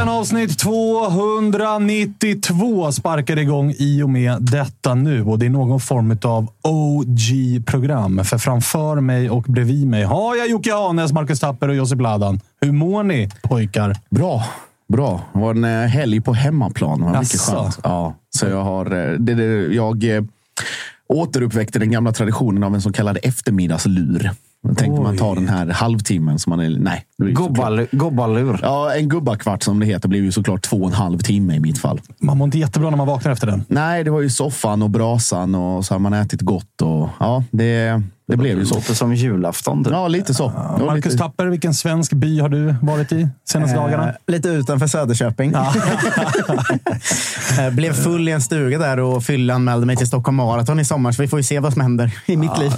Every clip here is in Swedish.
Svenskan avsnitt 292 sparkar igång i och med detta nu. Och Det är någon form av OG-program. För framför mig och bredvid mig har jag Jocke Hanes, Marcus Tapper och Josip Ladan. Hur mår ni pojkar? Bra. Bra. Det var en eh, helg på hemmaplan. Det var mycket skönt. Ja, så jag har... eh, Det, det, jag eh, återuppväckte den gamla traditionen av en så kallad eftermiddagslur. Jag tänkte man tar den här halvtimmen som man är... Nej. Det gobbalur. Ja, en gubbakvart som det heter blev ju såklart två och en halv timme i mitt fall. Man mår inte jättebra när man vaknar efter den. Nej, det var ju soffan och brasan och så har man ätit gott. Och, ja, det, det blev ju så. Låter som julafton. Typ. Ja, lite så. Det var Marcus lite- Tapper, vilken svensk by har du varit i senaste dagarna? Eh, lite utanför Söderköping. Eh, Blev full i en stuga där och fyllanmälde mig till Stockholm Marathon i sommar. Så vi får ju se vad som händer i mitt liv.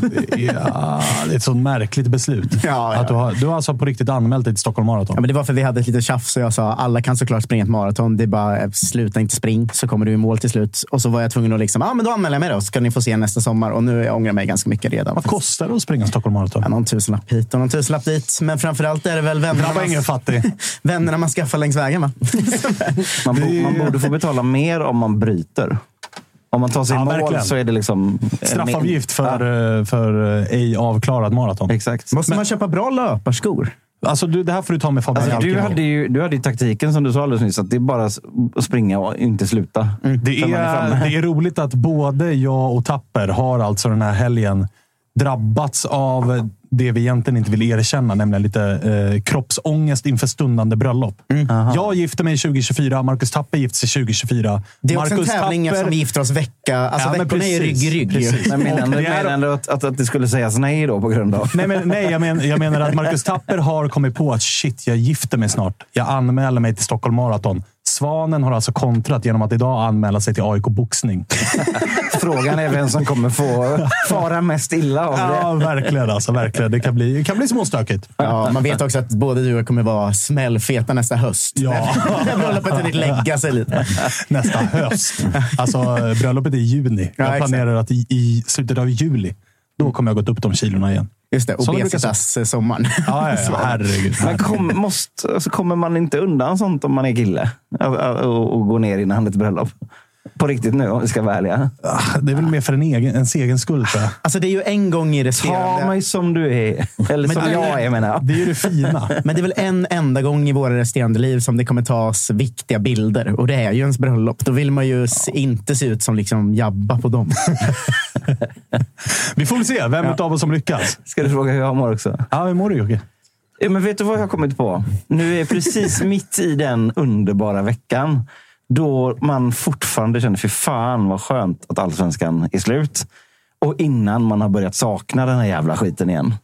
Ja, det är ett sånt märkligt beslut. Ja, ja. Att du, har, du har alltså på riktigt anmält dig till Stockholm Marathon? Ja, men det var för vi hade ett litet tjafs och jag sa alla kan såklart springa ett maraton. Det är bara eh, sluta inte spring så kommer du i mål till slut. Och så var jag tvungen att liksom, ja men då anmäler jag mig då så ska ni få se nästa sommar. Och nu jag ångrar jag mig ganska mycket redan. Vad kostar det att springa Stockholm Marathon? Ja, någon tusenlapp hit och någon tusenlapp dit. Men framförallt är det väl vännerna man, fattig. vännerna man skaffar längs vägen. Va? Man, bo, man borde få betala mer om man bryter. Om man tar sig i Ja, mål verkligen. så är det liksom... eh, Straffavgift Ja, för, eh, för ej avklarad maraton. exakt. Måste man köpa bra löparskor? Alltså, du, det här får du ta med Fabian Alltså, du, hade ju, du hade ju taktiken som du sa alldeles nyss, att det är bara att springa och inte sluta. Det Sen man är det är roligt att både jag och Tapper har alltså den här helgen drabbats av det vi egentligen inte vill erkänna, nämligen lite eh, kroppsångest inför stundande bröllop. Jag gifter mig 2024, Marcus Tapper gifter sig 2024. Det är också Marcus en tävling Tapper- eftersom vi gifter oss vecka. Alltså Ja, veckorna är rygg i rygg. menar du att, att, att det skulle sägas nej då på grund av... Nej, men, nej jag, men, jag menar att Marcus Tapper har kommit på att shit, jag gifter mig snart. Jag anmäler mig till Stockholm Marathon. Svanen har alltså kontrat genom att idag anmäla sig till AIK Boxning. Frågan är vem som kommer få fara mest illa av det. Ja, verkligen. Alltså, verkligen. Det kan bli, det kan bli småstökigt. Ja, man vet också att både du och jag kommer vara smällfeta nästa höst. Ja. När bröllopet hunnit lägga sig lite. Nästa höst. Alltså, bröllopet är i juni. Ja, Jag planerar att i, i slutet av juli, då kommer jag gått upp de kilorna igen. Just det, obesitas-sommaren. Ja, ja, ja. Herregud. Men kom, måste, alltså kommer man inte undan sånt om man är kille? Att- Och, och gå ner innan ett bröllop? På riktigt nu, om vi ska vara ärliga. Ah, Det är väl mer för en egen, ens egen skull, tror jag. Alltså det är ju en gång i Ta resterande... mig som du är. Eller som det- jag är menar jag. Det är ju det fina. Men det är väl en enda gång i våra resterande liv som det kommer tas viktiga bilder. Och det är ju ens bröllop. Då vill man ju s- inte se ut som liksom Jabba på dem. Vi får väl se vem av oss som lyckas. Ska du fråga hur jag mår också? Ja, hur mår du Jocke? Ja, men vet du vad jag har kommit på? Nu är jag precis mitt i den underbara veckan då man fortfarande känner, för fan vad skönt att allsvenskan är slut. Och innan man har börjat sakna den här jävla skiten igen.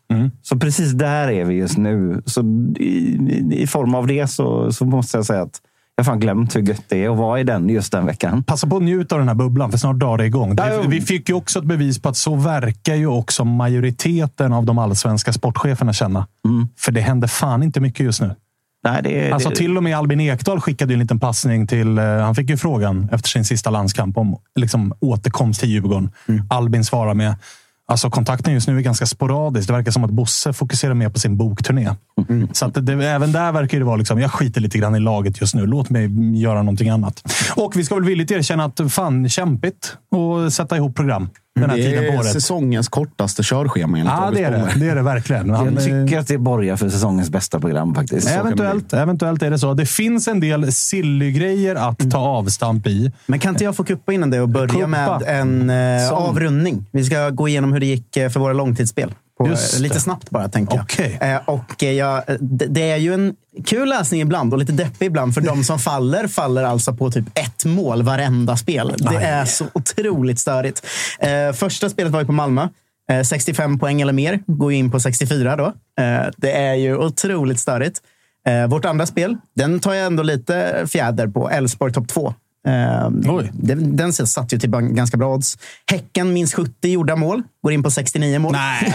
Så precis där är vi just nu. Så i, i form av det så, så måste jag säga att jag har fan glömt hur gött det är att vara i den just den veckan. Passa på att njuta av den här bubblan, för snart drar det igång. Det, vi fick ju också ett bevis på att så verkar ju också majoriteten av de allsvenska sportcheferna känna. För det händer fan inte mycket just nu. Nej, det, Alltså det, till och med Albin Ekdal skickade en liten passning till... eh, Han fick ju frågan efter sin sista landskamp om liksom, återkomst till Djurgården. Albin svarar med... Alltså kontakten just nu är ganska sporadisk. Det verkar som att Bosse fokuserar mer på sin bokturné. Så att det, även där verkar det vara liksom, jag skiter lite grann i laget just nu. Låt mig göra någonting annat. Och vi ska väl villigt erkänna att fan kämpigt att sätta ihop program den här Det tiden på är året. säsongens kortaste körschema enligt Ja, det är det. Det är det verkligen. Han, jag tycker att det borgar för säsongens bästa program faktiskt. Eventuellt, eventuellt är det så. Det finns en del silly-grejer att ta avstamp i. Men kan inte jag få kuppa innan det och börja Kuppa. med en eh, avrundning? Vi ska gå igenom hur det gick eh, för våra långtidsspel. På, eh, lite snabbt bara, tänker jag. Eh, och eh, jag, det, det är ju en kul läsning ibland och lite deppig ibland. För de som faller, faller alltså på typ ett mål varenda spel. Det Aj. är så otroligt störigt. Eh, första spelet var ju på Malmö. Eh, 65 poäng eller mer. Går in på 64 då. Det är ju otroligt störigt. Vårt andra spel, den tar jag ändå lite fjäder på. Elfsborg topp 2. Oj. den, satt ju till ganska bra odds. Häcken minst 70 gjorda mål. Går in på 69 mål. Nej!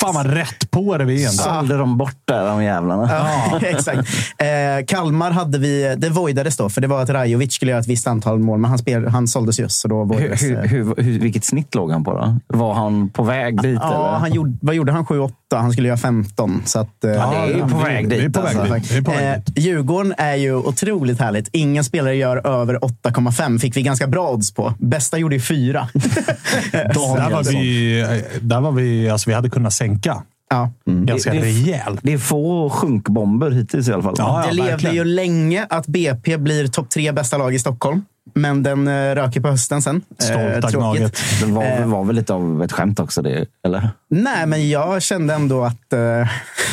Fan vad rätt på det vi är. ändå. Sålde de bort där, de jävlarna. Ja, exakt. Eh, Kalmar hade vi, det voidades då, för det var att Rajovic skulle göra ett visst antal mål, men han, spel, han såldes just. Så då Hur, voidades, hur, eh, hur, hur, vilket snitt låg han på då? Var han på väg dit? ja, eller? han gjorde, vad gjorde han? 7-8. Han skulle göra 15. Så att, eh, Ja, det är ju på väg Vi är dit. på väg alltså. dit. Vi är på väg Eh, dit. Djurgården är ju otroligt härligt. Ingen spelare gör över 8,5. Fick vi ganska bra odds på. Bästa gjorde ju 4. Där var vi, där var vi, alltså vi hade kunnat sänka ja. ganska Det- det- rejält. Det är få sjunkbomber hittills i alla fall. Ja, Det levde ju länge att BP blir topp tre bästa lag i Stockholm. Men den uh, rök ju på hösten sen. Eh, Stolta. Gnaget. Det var, Eh. var väl lite av ett skämt också, det, eller? Nej, men jag kände ändå att eh,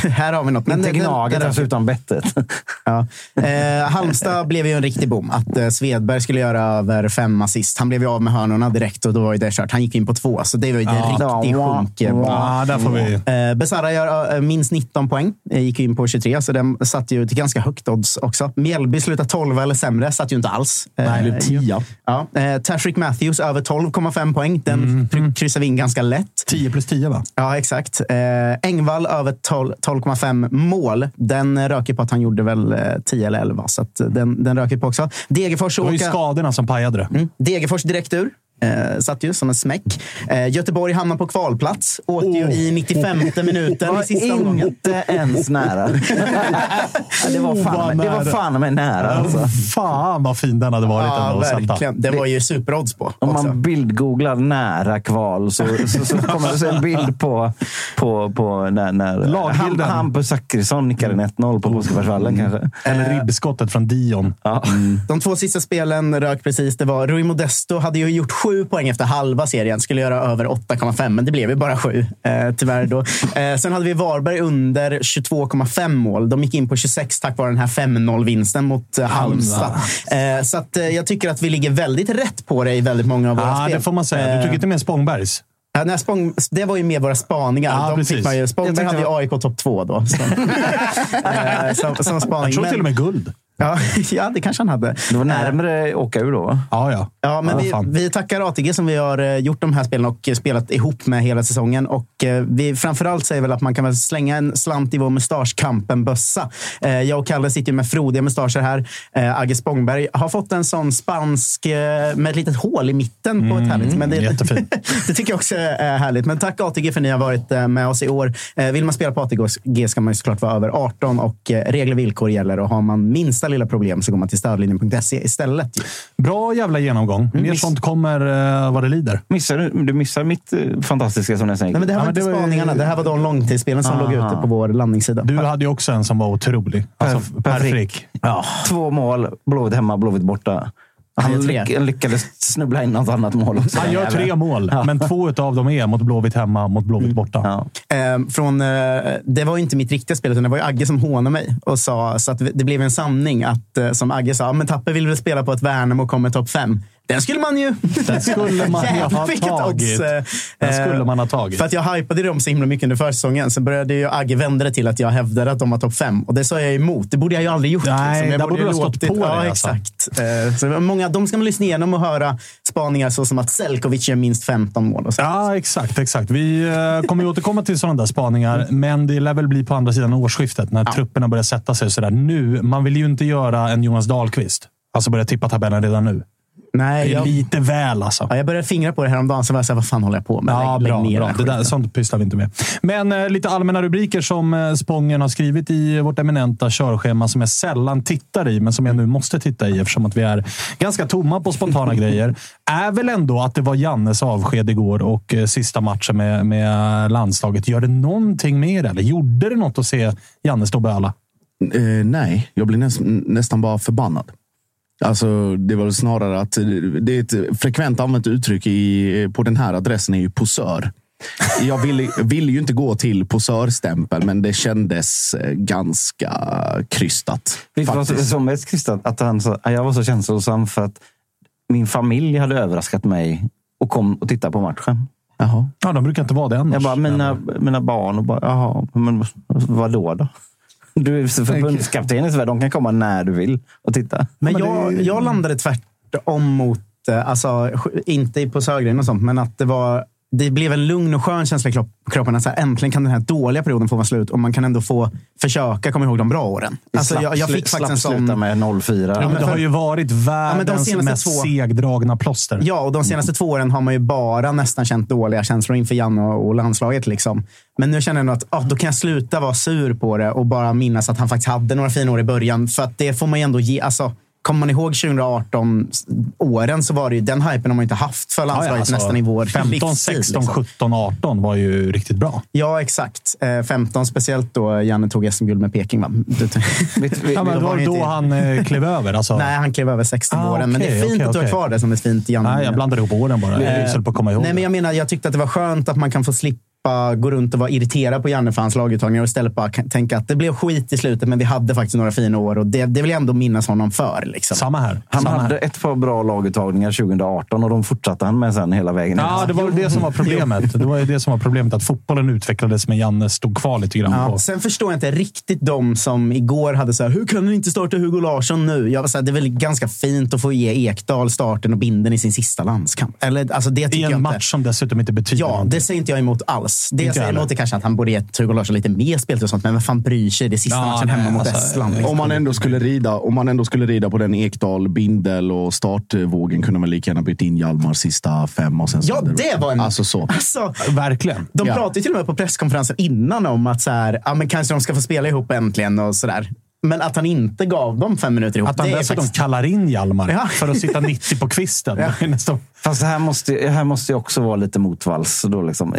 här har vi något. Men Inte den- Gnaget, den- alltså, utan bettet. Ja. Eh, Halmstad blev ju en riktig bom. Att eh, Svedberg skulle göra över fem assist. Han blev ju av med hörnorna direkt och då var ju det kört. Han gick in på två, så det var ju en Ja. riktig Ja. sjunk. eh, Ja, där får vi... Eh, Besara gör eh, minst 19 poäng. Eh, gick ju in på 23, så den satt ju till ganska högt odds också. Mjällby slutade 12 eller sämre. Satt ju inte alls. Eh, Nej, 10. Ja. Eh, Tashrik Matthews över 12,5 poäng. Den mm. kryssar vi in ganska lätt. 10 plus 10 va? Ja, exakt. Eh, Engvall över 12 12,5 mål. Den röker på att han gjorde väl eh, 10 eller 11, så att eh, den, den röker på också. Degerfors, Det var ju skadorna som pajade det. mm, Degerfors direkt ur. Eh, satt ju som en smäck. Eh, Göteborg hamnar på kvalplats. Åkte ju i 95 minuten i sista omgången. inte ens nära. Det, var fan, det var fan med nära. Alltså. Fan vad fin den hade varit Ja, ändå att sätta. verkligen. Det var ju superodds på. Om också. man bildgooglar nära kval så, så, så kommer det se en bild på, på, på när, när Lagbilden. Ham- Hampus Zachrisson nickade en 1-0 på Påskebergsvallen kanske. Eller ribbskottet från Dion. Ja. De två sista spelen rök precis. Det var Rui Modesto hade ju gjort sju poäng efter halva serien. Skulle göra över 8,5, men det blev ju bara sju. Eh, tyvärr då. Eh, sen hade vi Varberg under 22,5 mål. De gick in på 26 tack vare den här 5-0-vinsten mot eh, Halmstad. Eh, så att, eh, jag tycker att vi ligger väldigt rätt på det i väldigt många av våra Ja, spel. det får man säga. Du tog Eh, inte med Spångbergs. Ja, nej, Spång, det var ju mer våra spaningar. Ja, De precis. fick man ju, Spångberg hade ju AIK topp två då. Som, eh, som, som spaning. Jag tror till och med guld. Ja, ja, det kanske han hade. Det var närmare åka ur då, va? Ja, ja. Ja, men Ja, vi, vi tackar ATG som vi har eh, gjort de här spelen och eh, spelat ihop med hela säsongen. Och eh, vi framförallt säger väl att man kan väl slänga en slant i vår mustaschkampen-bössa. Eh, jag och Kalle sitter ju med frodiga mustascher här. Eh, Agge Spångberg har fått en sån spansk eh, med ett litet hål i mitten på ett härligt. Men det, det tycker jag också är härligt. Men tack ATG för att ni har varit eh, med oss i år. Eh, vill man spela på ATG ska man ju såklart vara över 18 och eh, regler och villkor gäller. Och har man minsta minsta lilla problem så går man till stödlinjen.se istället. Bra jävla genomgång. Mer miss- sånt kommer uh, vad det lider. Missar du, du missar mitt eh, fantastiska som nästan gick. Nej, men det här Ja, var men inte det var ju- spaningarna. Det här var de långtidsspelen som låg ute på vår landningssida. Du hade ju också en som var otrolig. Alltså, Per- per Per Frick. Två mål, Blåvitt hemma, Blåvitt borta. Han lyck, lyckades snubbla in något annat mål också. Han gör tre mål, men två av dem är mot Blåvitt hemma, mot Blåvitt borta. Ja. Eh, från, eh, det var ju inte mitt riktiga spel, utan det var ju Agge som hånade mig. Och sa, så att det blev en sanning att, eh, som Agge sa, men Tapper vill väl spela på att Värnamo kommer topp fem. Den skulle man ju... Den skulle man ju ha tagit. eh, Den skulle man ha tagit. För att jag hypade dem så himla mycket under försäsongen. Sen började ju Agge vända det till att jag hävdade att de var topp fem. Och det sa jag emot. Det borde jag ju aldrig gjort. Nej, Jag där borde du ha stått på Ja, dig, alltså. exakt. Eh, Så det många, de ska man lyssna igenom och höra spaningar så som att Selkovic gör minst 15 mål. Och så. Ja, exakt. exakt. Vi eh, kommer ju återkomma till sådana där spaningar, men det lär väl bli på andra sidan årsskiftet när trupperna börjar sätta sig. Sådär. Nu, man vill ju inte göra en Jonas Dahlqvist. Alltså börja tippa tabellen redan nu. Nej, jag, lite väl alltså. ja, jag började fingra på det häromdagen, så var jag såhär, vad fan håller jag på med? Ja, Lägg- bra. lägg ner bra. Det där, sånt pysslar vi inte med. Men eh, lite allmänna rubriker som eh, Spången har skrivit i vårt eminenta körschema som jag sällan tittar i, men som jag nu måste titta i eftersom att vi är ganska tomma på spontana grejer. Är väl ändå att det var Jannes avsked igår och eh, sista matchen med, med landslaget. Gör det någonting det? Eller gjorde det något att se Janne stå böla? Eh, nej, jag blir näs, nästan bara förbannad. Alltså, det var väl snarare att det är ett frekvent använt uttryck i, på den här adressen är ju posör. Jag ville, ville ju inte gå till posörstämpel, men det kändes ganska krystat. Vet du vad som mest kristat? Att han sa, jag var så känslosam för att min familj hade överraskat mig och kom och tittade på matchen. Jaha. Ja, de brukar inte vara det annars. Jag bara, mina, mina barn och bara, jaha, men vad då då? Du är förbundskapten i Sverige, de kan komma när du vill och titta. Men, men jag, det jag landade tvärtom mot, eh, alltså, inte på Sögren och sånt, men att det var det blev en lugn och skön känsla i kropp- kroppen. Att så här, äntligen kan den här dåliga perioden få vara slut och man kan ändå få försöka komma ihåg de bra åren. Alltså, Slapp- jag, jag fick slapp faktiskt en sluta sån... med 0-4. Ja, men det har ju varit världens senaste mest två- segdragna plåster. Ja, och de senaste två åren har man ju bara nästan känt dåliga känslor inför Janne och, och landslaget. Liksom. Men nu känner jag nog att ah, då kan jag sluta vara sur på det och bara minnas att han faktiskt hade några fina år i början. För att det får man ju ändå ge. Alltså, Kommer man ihåg 2018 åren så var det ju, den hypen har man inte haft för landslaget alltså, nästan i vår 15, livstid, 16, liksom. 17, 18 var ju riktigt bra. Ja, exakt. Eh, 15 speciellt då Janne tog SM-guld med Peking. Va? Du- Ja, men då det var då inte- han eh, klev över. Alltså. Nej, han klev över 16 Ah, åren. Men det är fint okej, att du har okej. kvar det som ett fint Janne. Nej, jag blandade ihop åren bara. Jag på att komma ihåg Nej, men jag menar, jag tyckte att det var skönt att man kan få slippa gå runt och vara irriterad på Janne för hans laguttagningar och istället bara tänka att det blev skit i slutet, men vi hade faktiskt några fina år och det, det vill jag ändå minnas honom för. Liksom. Samma här. Han Samma hade här. ett par bra laguttagningar 2018 och de fortsatte han med sen hela vägen. Ja, det var det som var problemet. Det var det som var problemet. Att fotbollen utvecklades, men Janne stod kvar lite grann. Ja, på. sen förstår jag inte riktigt de som igår hade så här, hur kan du inte starta Hugo Larsson nu? Jag var så här, det är väl ganska fint att få ge Ekdal starten och binden i sin sista landskamp. Eller, alltså, det tycker I jag en inte. match som dessutom inte betyder Ja, någonting. det säger inte jag emot alls. Det jag säger är kanske att han borde gett Hugo Larsson lite mer speltid och sånt, men vem fan bryr sig? Det är sista Ja, matchen nej, hemma mot alltså, Estland. Liksom. Om man, ändå skulle rida, om man ändå skulle rida på den Ekdal, Bindel och startvågen kunde man lika gärna bytt in Hjalmar sista fem. Och sen så Ja, hade det var en... Alltså så. Alltså, Verkligen. de Ja. pratade ju till och med på presskonferensen innan om att så här, ja, men kanske de ska få spela ihop äntligen och sådär. Men att han inte gav dem fem minuter ihop, Att han det dessutom faktiskt... kallar in Hjalmar Ja. för att sitta 90 på kvisten. Ja. Det Fast det här måste, det här måste ju också vara lite motvalls. Då liksom.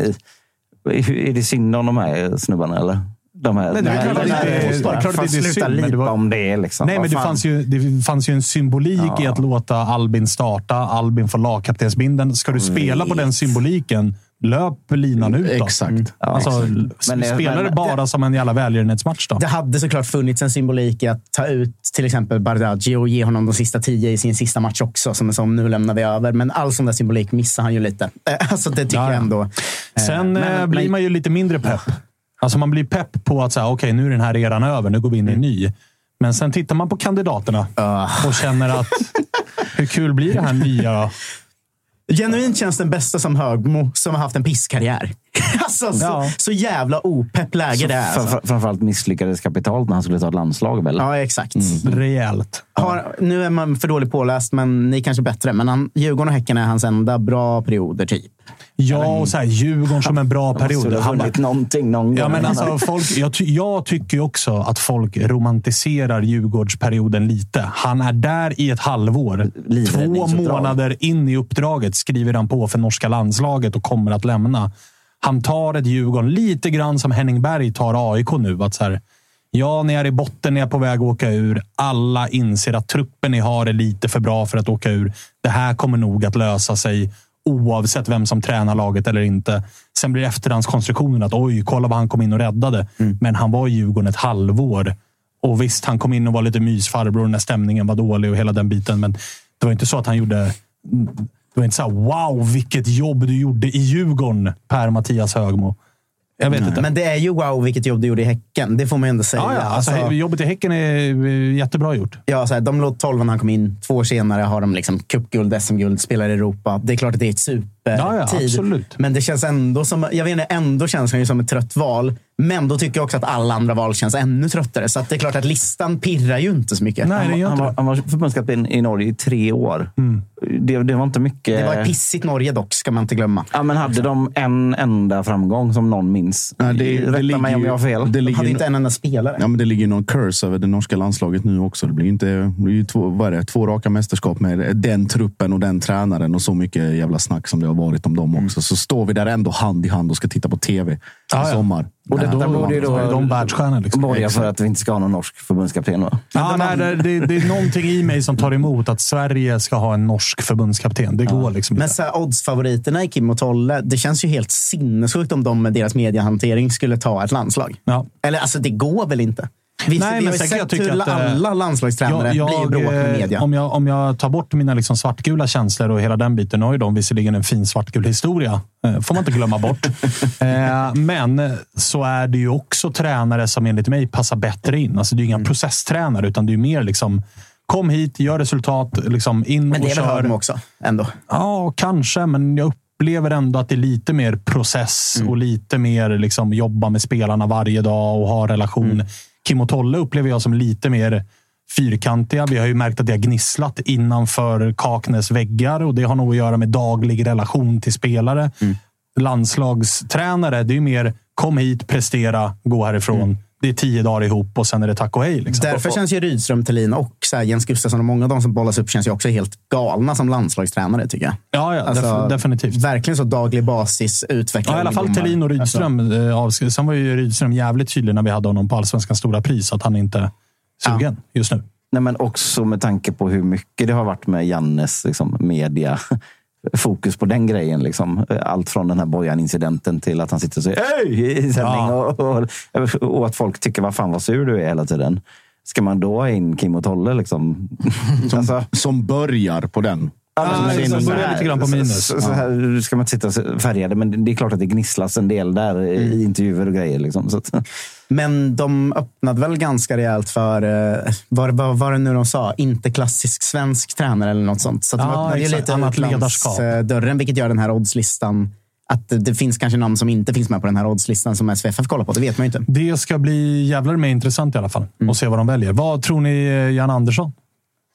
Är det synd om de här snubbarna eller? De här, Nej, det är klart att det det är sluta lipa var- om det. Liksom. Nej, men det fan. fanns, ju, det fanns ju en symbolik i att låta Albin starta. Albin får lagkaptensbindeln. Ska du spela på den symboliken, löp linan ut då. Exakt. Alltså, Men det- spelar det bara som en jävla välgörenhetsmatch då? Det hade såklart funnits en symbolik i att ta ut till exempel Bardghji och ge honom de sista tio i sin sista match också. Som, som nu lämnar vi över. Men all sån där symbolik missar han ju lite. Eh, Alltså det tycker Ja, ja. jag ändå. Sen men- eh, blir men- man ju lite mindre pepp. Alltså man blir pepp på att säga, okej, nu är den här eran över. Nu går vi in i en ny. Men sen tittar man på kandidaterna och känner att hur kul blir det här nya? Genuint känns den bästa som Högmo som har haft en pisskarriär. Alltså, så, Ja. så jävla opepp läge det är. Alltså. Framförallt misslyckades kapitalt när han skulle ta ett landslag. Väl? Ja, exakt. Rejält. Har, nu är man för dåligt påläst, men ni kanske är bättre. Men han, Djurgården och Häcken är hans enda bra perioder, typ. Ja, och så här, Djurgården som en bra period. Han, vunnit någonting någon Ja, gång. men alltså, folk, jag, ty, jag tycker också att folk romantiserar Djurgårdsperioden lite. Han är där i ett halvår. Två månader in i uppdraget skriver han på för norska landslaget och kommer att lämna. Han tar ett Djurgården lite grann som Henning Berg tar AIK nu. Att så här, ja, ni är i botten, ni är på väg att åka ur. Alla inser att truppen ni har är lite för bra för att åka ur. Det här kommer nog att lösa sig oavsett vem som tränar laget eller inte. Sen blir efterhandskonstruktionen att oj, kolla vad han kom in och räddade. Men han var i Djurgården ett halvår. Och visst, han kom in och var lite mysfarbror när stämningen var dålig och hela den biten. Men det var inte så att han gjorde... Det var inte så här, wow, vilket jobb du gjorde i Djurgården, Per Mattias Högmo. Jag vet inte. Men det är ju wow vilket jobb du gjorde i Häcken. Det får man ju ändå säga. ja, ja, alltså, Alltså, jobbet i Häcken är eh, jättebra gjort. ja, så här, de låg 12 när han kom in. Två år senare har de liksom cupguld, SM-guld, spelar i Europa. Det är klart att det är ett supertid. Ja, ja, absolut. Men det känns ändå som, jag vet inte, ändå känns han ju som ett trött val. Men då tycker jag också att alla andra val känns ännu tröttare. Så att det är klart att listan pirrar ju inte så mycket. Nej, det gör han, inte var, det. han var förbundskapten i Norge i tre år. Det, det var inte mycket. Det var ett pissigt Norge dock, ska man inte glömma. Ja, men hade de en enda framgång som någon minns? Ja, det- det Rätta ligger mig om jag har fel. det De hade inte en enda spelare. Ja, men det ligger någon curse över det norska landslaget nu också. Det blir inte, det blir ju två, vad är det, två raka mästerskap med den truppen och den tränaren och så mycket jävla snack som det har varit om dem också. Så står vi där ändå hand i hand och ska titta på tv i Ja, ja. Och detta Nej, borde ju Då är de världsstjärnor. Liksom. borga för att vi inte ska ha någon norsk förbundskapten. Va? Ja, nej, det, det, det är någonting i mig som tar emot att Sverige ska ha en norsk förbundskapten. Det går liksom Men inte. så här, oddsfavoriterna i Kim och Tolle, det känns ju helt sinnessjukt om de med deras mediehantering skulle ta ett landslag. Ja. Eller alltså, det går väl inte? Vi, Nej, men säkert, jag tycker att, eh, alla landslagstränare blir ju bråk med eh, media. Om jag, om jag tar bort mina liksom svartgula känslor och hela den biten. Nu har ju de visserligen en fin svartgul historia. Eh, får man inte glömma bort. men så är det ju också tränare som enligt mig passar bättre in. Alltså det är ju inga Mm. processtränare, utan det är mer liksom Kom hit, gör resultat, liksom in Men det och är väl kör. Också, ändå. Ja, kanske, men jag upplever ändå att det är lite mer process och lite mer liksom jobba med spelarna varje dag och ha relation. Kim och Tolle upplever jag som lite mer fyrkantiga. Vi har ju märkt att det har gnisslat innanför Kaknäs väggar och det har nog att göra med daglig relation till spelare. Landslagstränare, det är mer kom hit, prestera, gå härifrån. Det är tio dagar ihop och sen är det tack och hej. Liksom. Därför känns ju Rydström, Thelin och så här, Jens Gustafsson och många av de som bollas upp känns ju också helt galna som landslagstränare, tycker jag. Ja, ja Alltså, def- definitivt. Verkligen så daglig basis, utveckla Ja, i alla fall. Thelin och Rydström. eh, avskriv- Sen var ju Rydström jävligt tydlig när vi hade honom på Allsvenskans stora pris att han inte är sugen just nu. Nej, men också med tanke på hur mycket det har varit med Jannes liksom, media. Fokus på den grejen. Liksom. Allt från den här Bojan-incidenten till att han sitter och säger hej i sändning. Ja. Och, och, och att folk tycker vad fan vad sur du är hela tiden. Ska man då ha in Kim och Tolle? Liksom? Som, Alltså- som börjar på den. Men liksom, så börjar här- lite grann på minus. Så, så här ska man inte sitta färgade, men det är klart att det gnisslas en del där i intervjuer och grejer. Liksom. Så att, Men de öppnade väl ganska rejält för, eh, vad vad var det nu de sa, inte klassisk svensk tränare eller något sånt. Så de Ja, öppnade lite Annat ledarskap. dörren, vilket gör den här oddslistan att det, finns kanske namn som inte finns med på den här oddslistan som SVFF kollar på. Det vet man ju inte. Det ska bli jävlar med intressant i alla fall. Och se vad de väljer. Vad tror ni eh, Jan Andersson?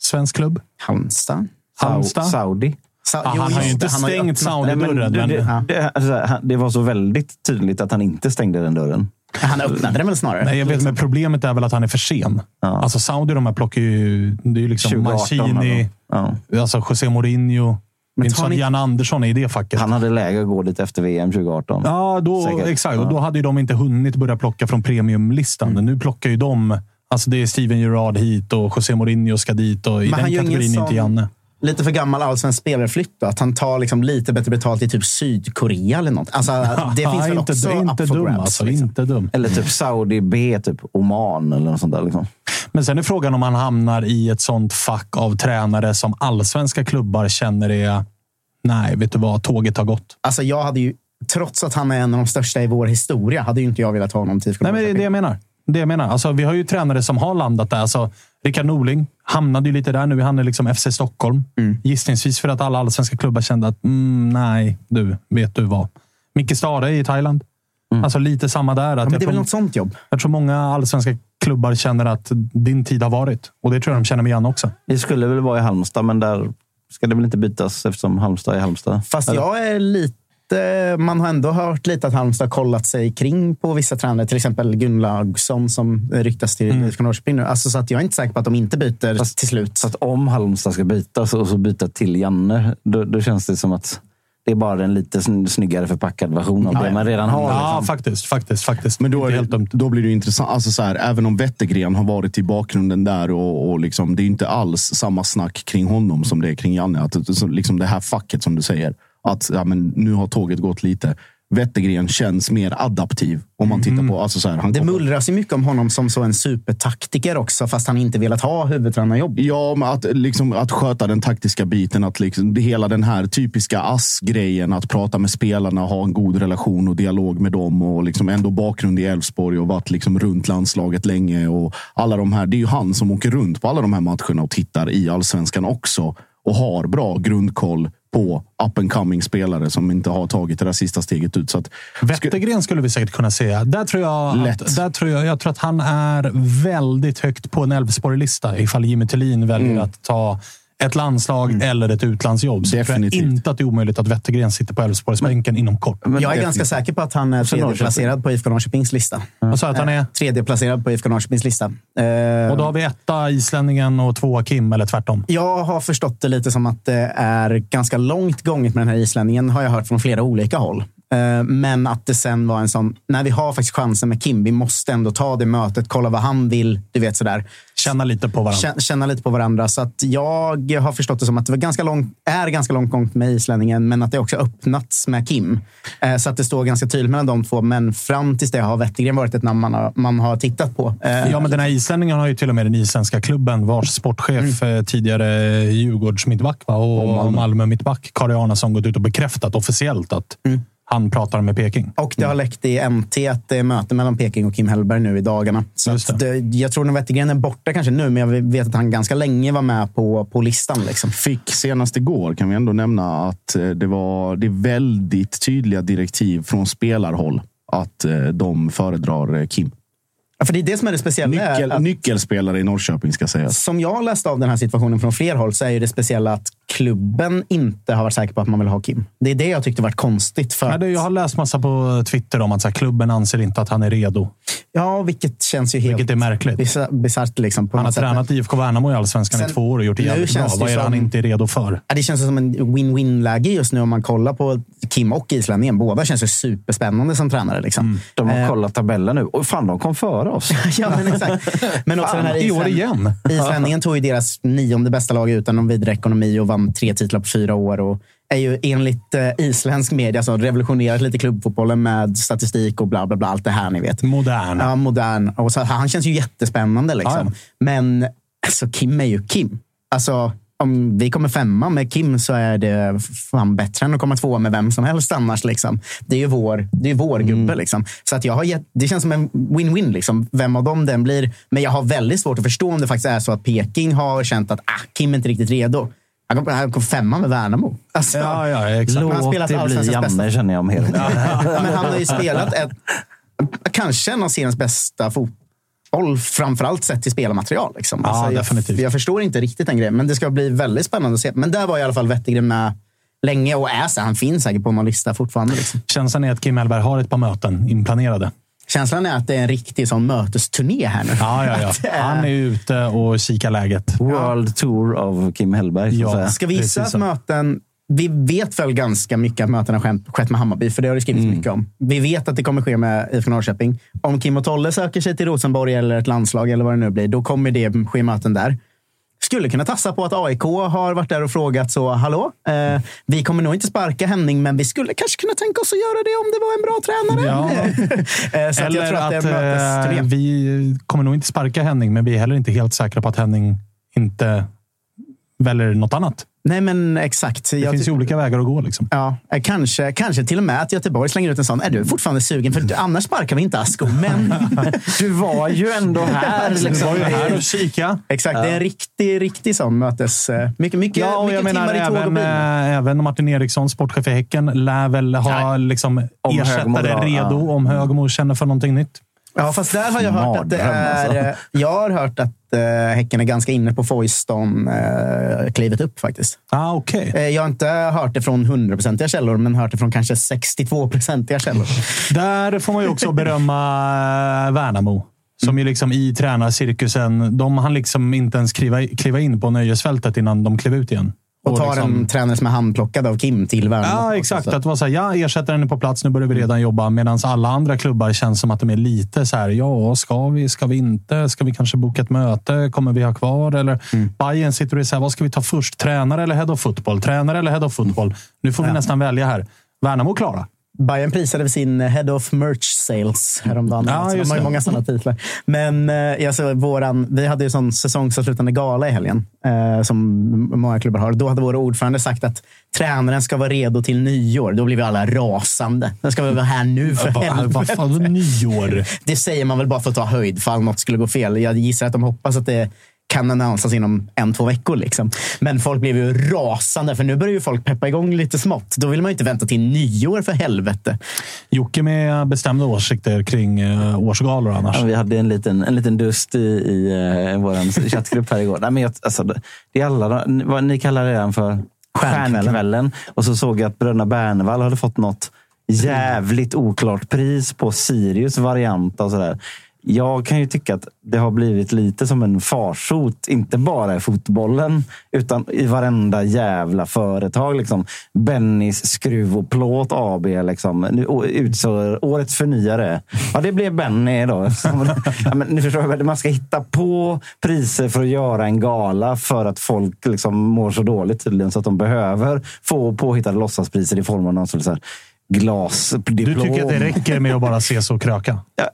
Svensk klubb? Halmstad? Halmstad? Saudi. Sa- Ja, Jo, han har ju inte han stängt Nej, men Saudi-dörren. det, Men, alltså, det var så väldigt tydligt att han inte stängde den dörren. Han öppnade den väl snarare? Nej, jag vet, men problemet är väl att han är för sen. Ja. Alltså Saudi, de här plockar ju... Det är ju liksom 2018 Mancini, Ja. alltså José Mourinho. Är inte ni- Jan Andersson är i det facket. Han hade läge att gå dit efter VM 2018. Ja, då, Säkert. exakt. Och Ja. då hade ju de inte hunnit börja plocka från premiumlistan. Mm. Nu plockar ju de... Alltså det är Steven Gerrard hit och José Mourinho ska dit. Och I Men den kategorin är inte sån- Janne. Lite för gammal allsvensk spelarflytt då? Att han tar liksom lite bättre betalt i typ Sydkorea eller något. Alltså, det finns väl inte, också inte up for dum grabs. alltså. liksom. Inte dum. Eller typ Saudi B, typ Oman eller något sånt där. Liksom. Men sen är frågan om han hamnar i ett sånt fack av tränare som allsvenska klubbar känner är... Nej, vet du vad? Tåget har gått. Alltså, jag hade ju, trots att han är en av de största i vår historia, hade ju inte jag velat ha honom till Nej, men det är det jag menar. Det jag menar. Alltså, vi har ju tränare som har landat där. Alltså, Rickard Norling hamnade ju lite där nu. Han är liksom FC Stockholm. Gissningsvis för att alla allsvenska klubbar kände att mm, nej, du, vet du vad? Micke Stare i Thailand. Alltså lite samma där. Att Ja, men det är väl tror, något sånt jobb. jag tror många allsvenska klubbar känner att din tid har varit. Och det tror jag de känner med igen också. Det skulle väl vara i Halmstad, men där ska det väl inte bytas eftersom Halmstad är Halmstad. Fast Eller? jag är lite... Man har ändå hört lite att Halmstad har kollat sig kring på vissa tränare. Till exempel Gunnlaugsson som ryktas till Mm. Norrköping nu. Alltså, så att jag är inte säker på att de inte byter Fast- till slut. Så att om Halmstad ska bytas och så byta till Janne, då, då känns det som att det är bara en lite sn- snyggare förpackad version av det man redan har. Ja, liksom. faktiskt. faktiskt, faktiskt. Men då, Inte är helt det, då blir det intressant. Alltså så här, även om Wettergren har varit i bakgrunden där och, och liksom, det är inte alls samma snack kring honom som det är kring Janne. Att, så, liksom det här facket som du säger. Att ja, men nu har tåget gått lite. Wettergren känns mer adaptiv. Om man tittar på... Alltså så här, han Det kommer- mullras ju mycket om honom som så en supertaktiker också, fast han inte velat ha huvudtränarjobb. Ja, men att, liksom, att sköta den taktiska biten. Att liksom, det, hela den här typiska ass-grejen. Att prata med spelarna, ha en god relation och dialog med dem. Och liksom ändå bakgrund i Elfsborg och varit liksom runt landslaget länge. Och alla de här, det är ju han som åker runt på alla de här matcherna och tittar i allsvenskan också. Och har bra grundkoll på up and coming spelare som inte har tagit det där sista steget ut. Så att, Wettergren skulle vi säkert kunna se. Där tror jag, Lätt. att, där tror jag, jag tror att han är väldigt högt på en Elfsborg-lista ifall Jimmy Tillin väljer att ta ett landslag eller ett utlandsjobb. Så tror jag Definitivt. inte att det är omöjligt att Wettergren sitter på Elfsborgsbänken inom kort. jag är ganska säker på att han är tredjeplacerad på IFK Norrköpings lista. Jag sa att han är... Tredjeplacerad på IFK Norrköpings lista. Eh, Och då har vi etta islänningen och tvåa Kim, eller tvärtom. Jag har förstått det lite som att det är ganska långt gånget med den här islänningen, har jag hört från flera olika håll. Eh, Men att det sen var en sån, när vi har faktiskt chansen med Kim, vi måste ändå ta det mötet, kolla vad han vill, du vet sådär. Känna lite på varandra. Känna, känna lite på varandra. Så att jag har förstått det som att det var ganska långt, är ganska långt gångt med islänningen, men att det också öppnats med Kim. Eh, Så att det står ganska tydligt mellan de två. Men fram tills det har Wettergren varit ett namn man har, man har tittat på. Eh, Ja, men den här islänningen har ju till och med den isländska klubben vars sportchef Mm. tidigare Djurgårds mittback va? och, Malmö. mittback Kari Arnason gått ut och bekräftat officiellt att Mm. Han pratar med Peking. Och det har läckt i MT att det är möte mellan Peking och Kim Hellberg nu i dagarna. Så Just att det, jag tror nog Wettergren är borta kanske nu, men jag vet att han ganska länge var med på, på listan. Liksom. fick senast igår kan vi ändå nämna att eh, det var det är väldigt tydliga direktiv från spelarhåll att eh, de föredrar eh, Kim. Ja, för det är det som är det speciella. är Nyckel, att, nyckelspelare i Norrköping ska sägas. som jag har läst av den här situationen från fler håll så är ju det speciella att klubben inte har varit säker på att man vill ha Kim. Det är det jag tyckte varit konstigt. För att- jag har läst massa på Twitter om att så här, klubben anser inte att han är redo. Ja, vilket känns ju helt Vilket är märkligt. bisa- bisarrt. Liksom, på Han har sätt. tränat IFK Värnamo i Allsvenskan i Sen- två år och gjort det jävligt bra. det Vad är det han inte är redo för? Ja, det känns som en win-win-läge just nu om man kollar på Kim och islänningen. Båda känns ju superspännande som tränare. Liksom. Mm. De har Eh, kollat tabellen nu. Och fan, de kom före oss. ja, men exakt. Men också den här I år Islän- igen. Islänningen tog ju deras nionde bästa lag utan någon vidare ekonomi och vann tre titlar på fyra år. Och är ju enligt eh, isländsk media som revolutionerat lite klubbfotbollen med statistik och bla bla bla. Allt det här ni vet. Modern. Ja, modern. Och så, han känns ju jättespännande. Liksom. Ja. Men alltså, Kim är ju Kim. Alltså, om vi kommer femma med Kim så är det fan bättre än att komma tvåa med vem som helst annars. Liksom. Det är ju vår, det är vår Mm. gubbe. Liksom. Så att jag har gett, det känns som en win-win. Liksom. Vem av dem den blir. Men jag har väldigt svårt att förstå om det faktiskt är så att Peking har känt att ah, Kim är inte riktigt redo. Han kom, han kom femma med Värnamo. Alltså, Ja, ja, exakt. Han Låt spelat det bli allsvenskans bästa. Janne, känner jag mer. Men han har ju spelat ett, kanske en av seriens bästa fotboll, framförallt sett till spelarmaterial. Liksom. Ja, jag, definitivt. jag förstår inte riktigt den grejen, men det ska bli väldigt spännande att se. Men där var i alla fall Wettergren med länge och är så. Han finns säkert på någon lista fortfarande. Liksom. Känslan är att Kim Hellberg har ett par möten inplanerade. Känslan är att det är en riktig sån mötesturné här nu. Ja, ja, ja. är- Han är ute och kikar läget. World Tour av Kim Hellberg. Ja. Ska vi gissa att möten... Vi vet väl ganska mycket att mötena skett med Hammarby, för det har det skrivits Mm. mycket om. Vi vet att det kommer ske med IFK Norrköping. Om Kim och Tolle söker sig till Rosenborg eller ett landslag eller vad det nu blir, då kommer det ske möten där. Skulle kunna tassa på att AIK har varit där och frågat så, hallå, eh, vi kommer nog inte sparka Henning, men vi skulle kanske kunna tänka oss att göra det om det var en bra tränare. Eh, så att jag tror att det är en eh, vi kommer nog inte sparka Henning, men vi är heller inte helt säkra på att Henning inte väljer något annat. Nej, men exakt. Det Jag finns ju olika vägar att gå. Liksom. Ja, eh, kanske, kanske till och med att Göteborg slänger ut en sån. Är du fortfarande sugen? För annars sparkar vi inte Asko. Men Du var ju ändå här. Du Liksom. var ju här och kika. exakt, det är en riktig, riktig sån mötes... eh, Mycket, mycket, Ja, och jag mycket menar timmar i tåg och även, bil. äh, även Martin Eriksson, sportchef i Häcken, lär väl ha liksom, ersättare redo ja. om Högmo känner för någonting nytt. Ja, fast där har jag hört att det är... alltså. eh, Jag har hört att eh, Häcken är ganska inne på Foyston uh, klivet upp faktiskt. Ah, Okej. Eh, jag har inte hört det från 100-procentiga källor, men hört det från kanske 62-procentiga källor. Där får man ju också berömma Värnamo. Som ju liksom i tränarcirkusen, de hann liksom inte ens kliva, kliva in på nöjesfältet innan de klev ut igen. Och tar liksom- en tränare som är handplockad av Kim till Värnamo. Ja, exakt. Att det var så här, ja, ersättaren är på plats, nu börjar vi redan jobba. Medan alla andra klubbar känns som att de är lite så här, ja, ska vi, ska vi inte? Ska vi kanske boka ett möte? Kommer vi ha kvar? Eller Mm. Bayern sitter och är så här, vad ska vi ta först? Tränare eller head of football? Tränare eller head of football? Nu får vi nästan välja här. Värnamo klara. Bayern prisade sin Head of Merch Sales häromdagen. Ja, så de har ju många sådana titlar. Men eh, såg våran, vi hade ju sån säsongsavslutande gala i helgen, eh, som många klubbar har. Då hade vår ordförande sagt att tränaren ska vara redo till nyår. Då blev vi alla rasande. Den ska väl vara här nu för Vad helvete. fan, nyår? Det säger man väl bara för att ta höjd fall något skulle gå fel. Jag gissar att de hoppas att det kan annonsas inom en, två veckor. Liksom. Men folk blev ju rasande, för nu börjar ju folk peppa igång lite smått. Då vill man ju inte vänta till nyår för helvete. Jocke med bestämda åsikter kring uh, årsgalor annars. Ja, vi hade en liten, en liten dust i, i uh, vår chattgrupp här igår. Nej, men jag, alltså, det är alla, vad ni kallar det redan för Stjärnkvällen. Och så såg jag att Bröderna Bernevall hade fått något jävligt oklart pris på Sirius variant. Och sådär. Jag kan ju tycka att det har blivit lite som en farsot, inte bara i fotbollen, utan i varenda jävla företag. Liksom. Bennys skruv och plåt AB liksom. Nu utsår årets förnyare. Ja, det blev Benny då. ja, men ni förstår, väl, man ska hitta på priser för att göra en gala för att folk liksom mår så dåligt tydligen så att de behöver få påhittade låtsaspriser i form av någon sorts så här glasdiplom. Du tycker att det räcker med att bara ses och kröka? Ja,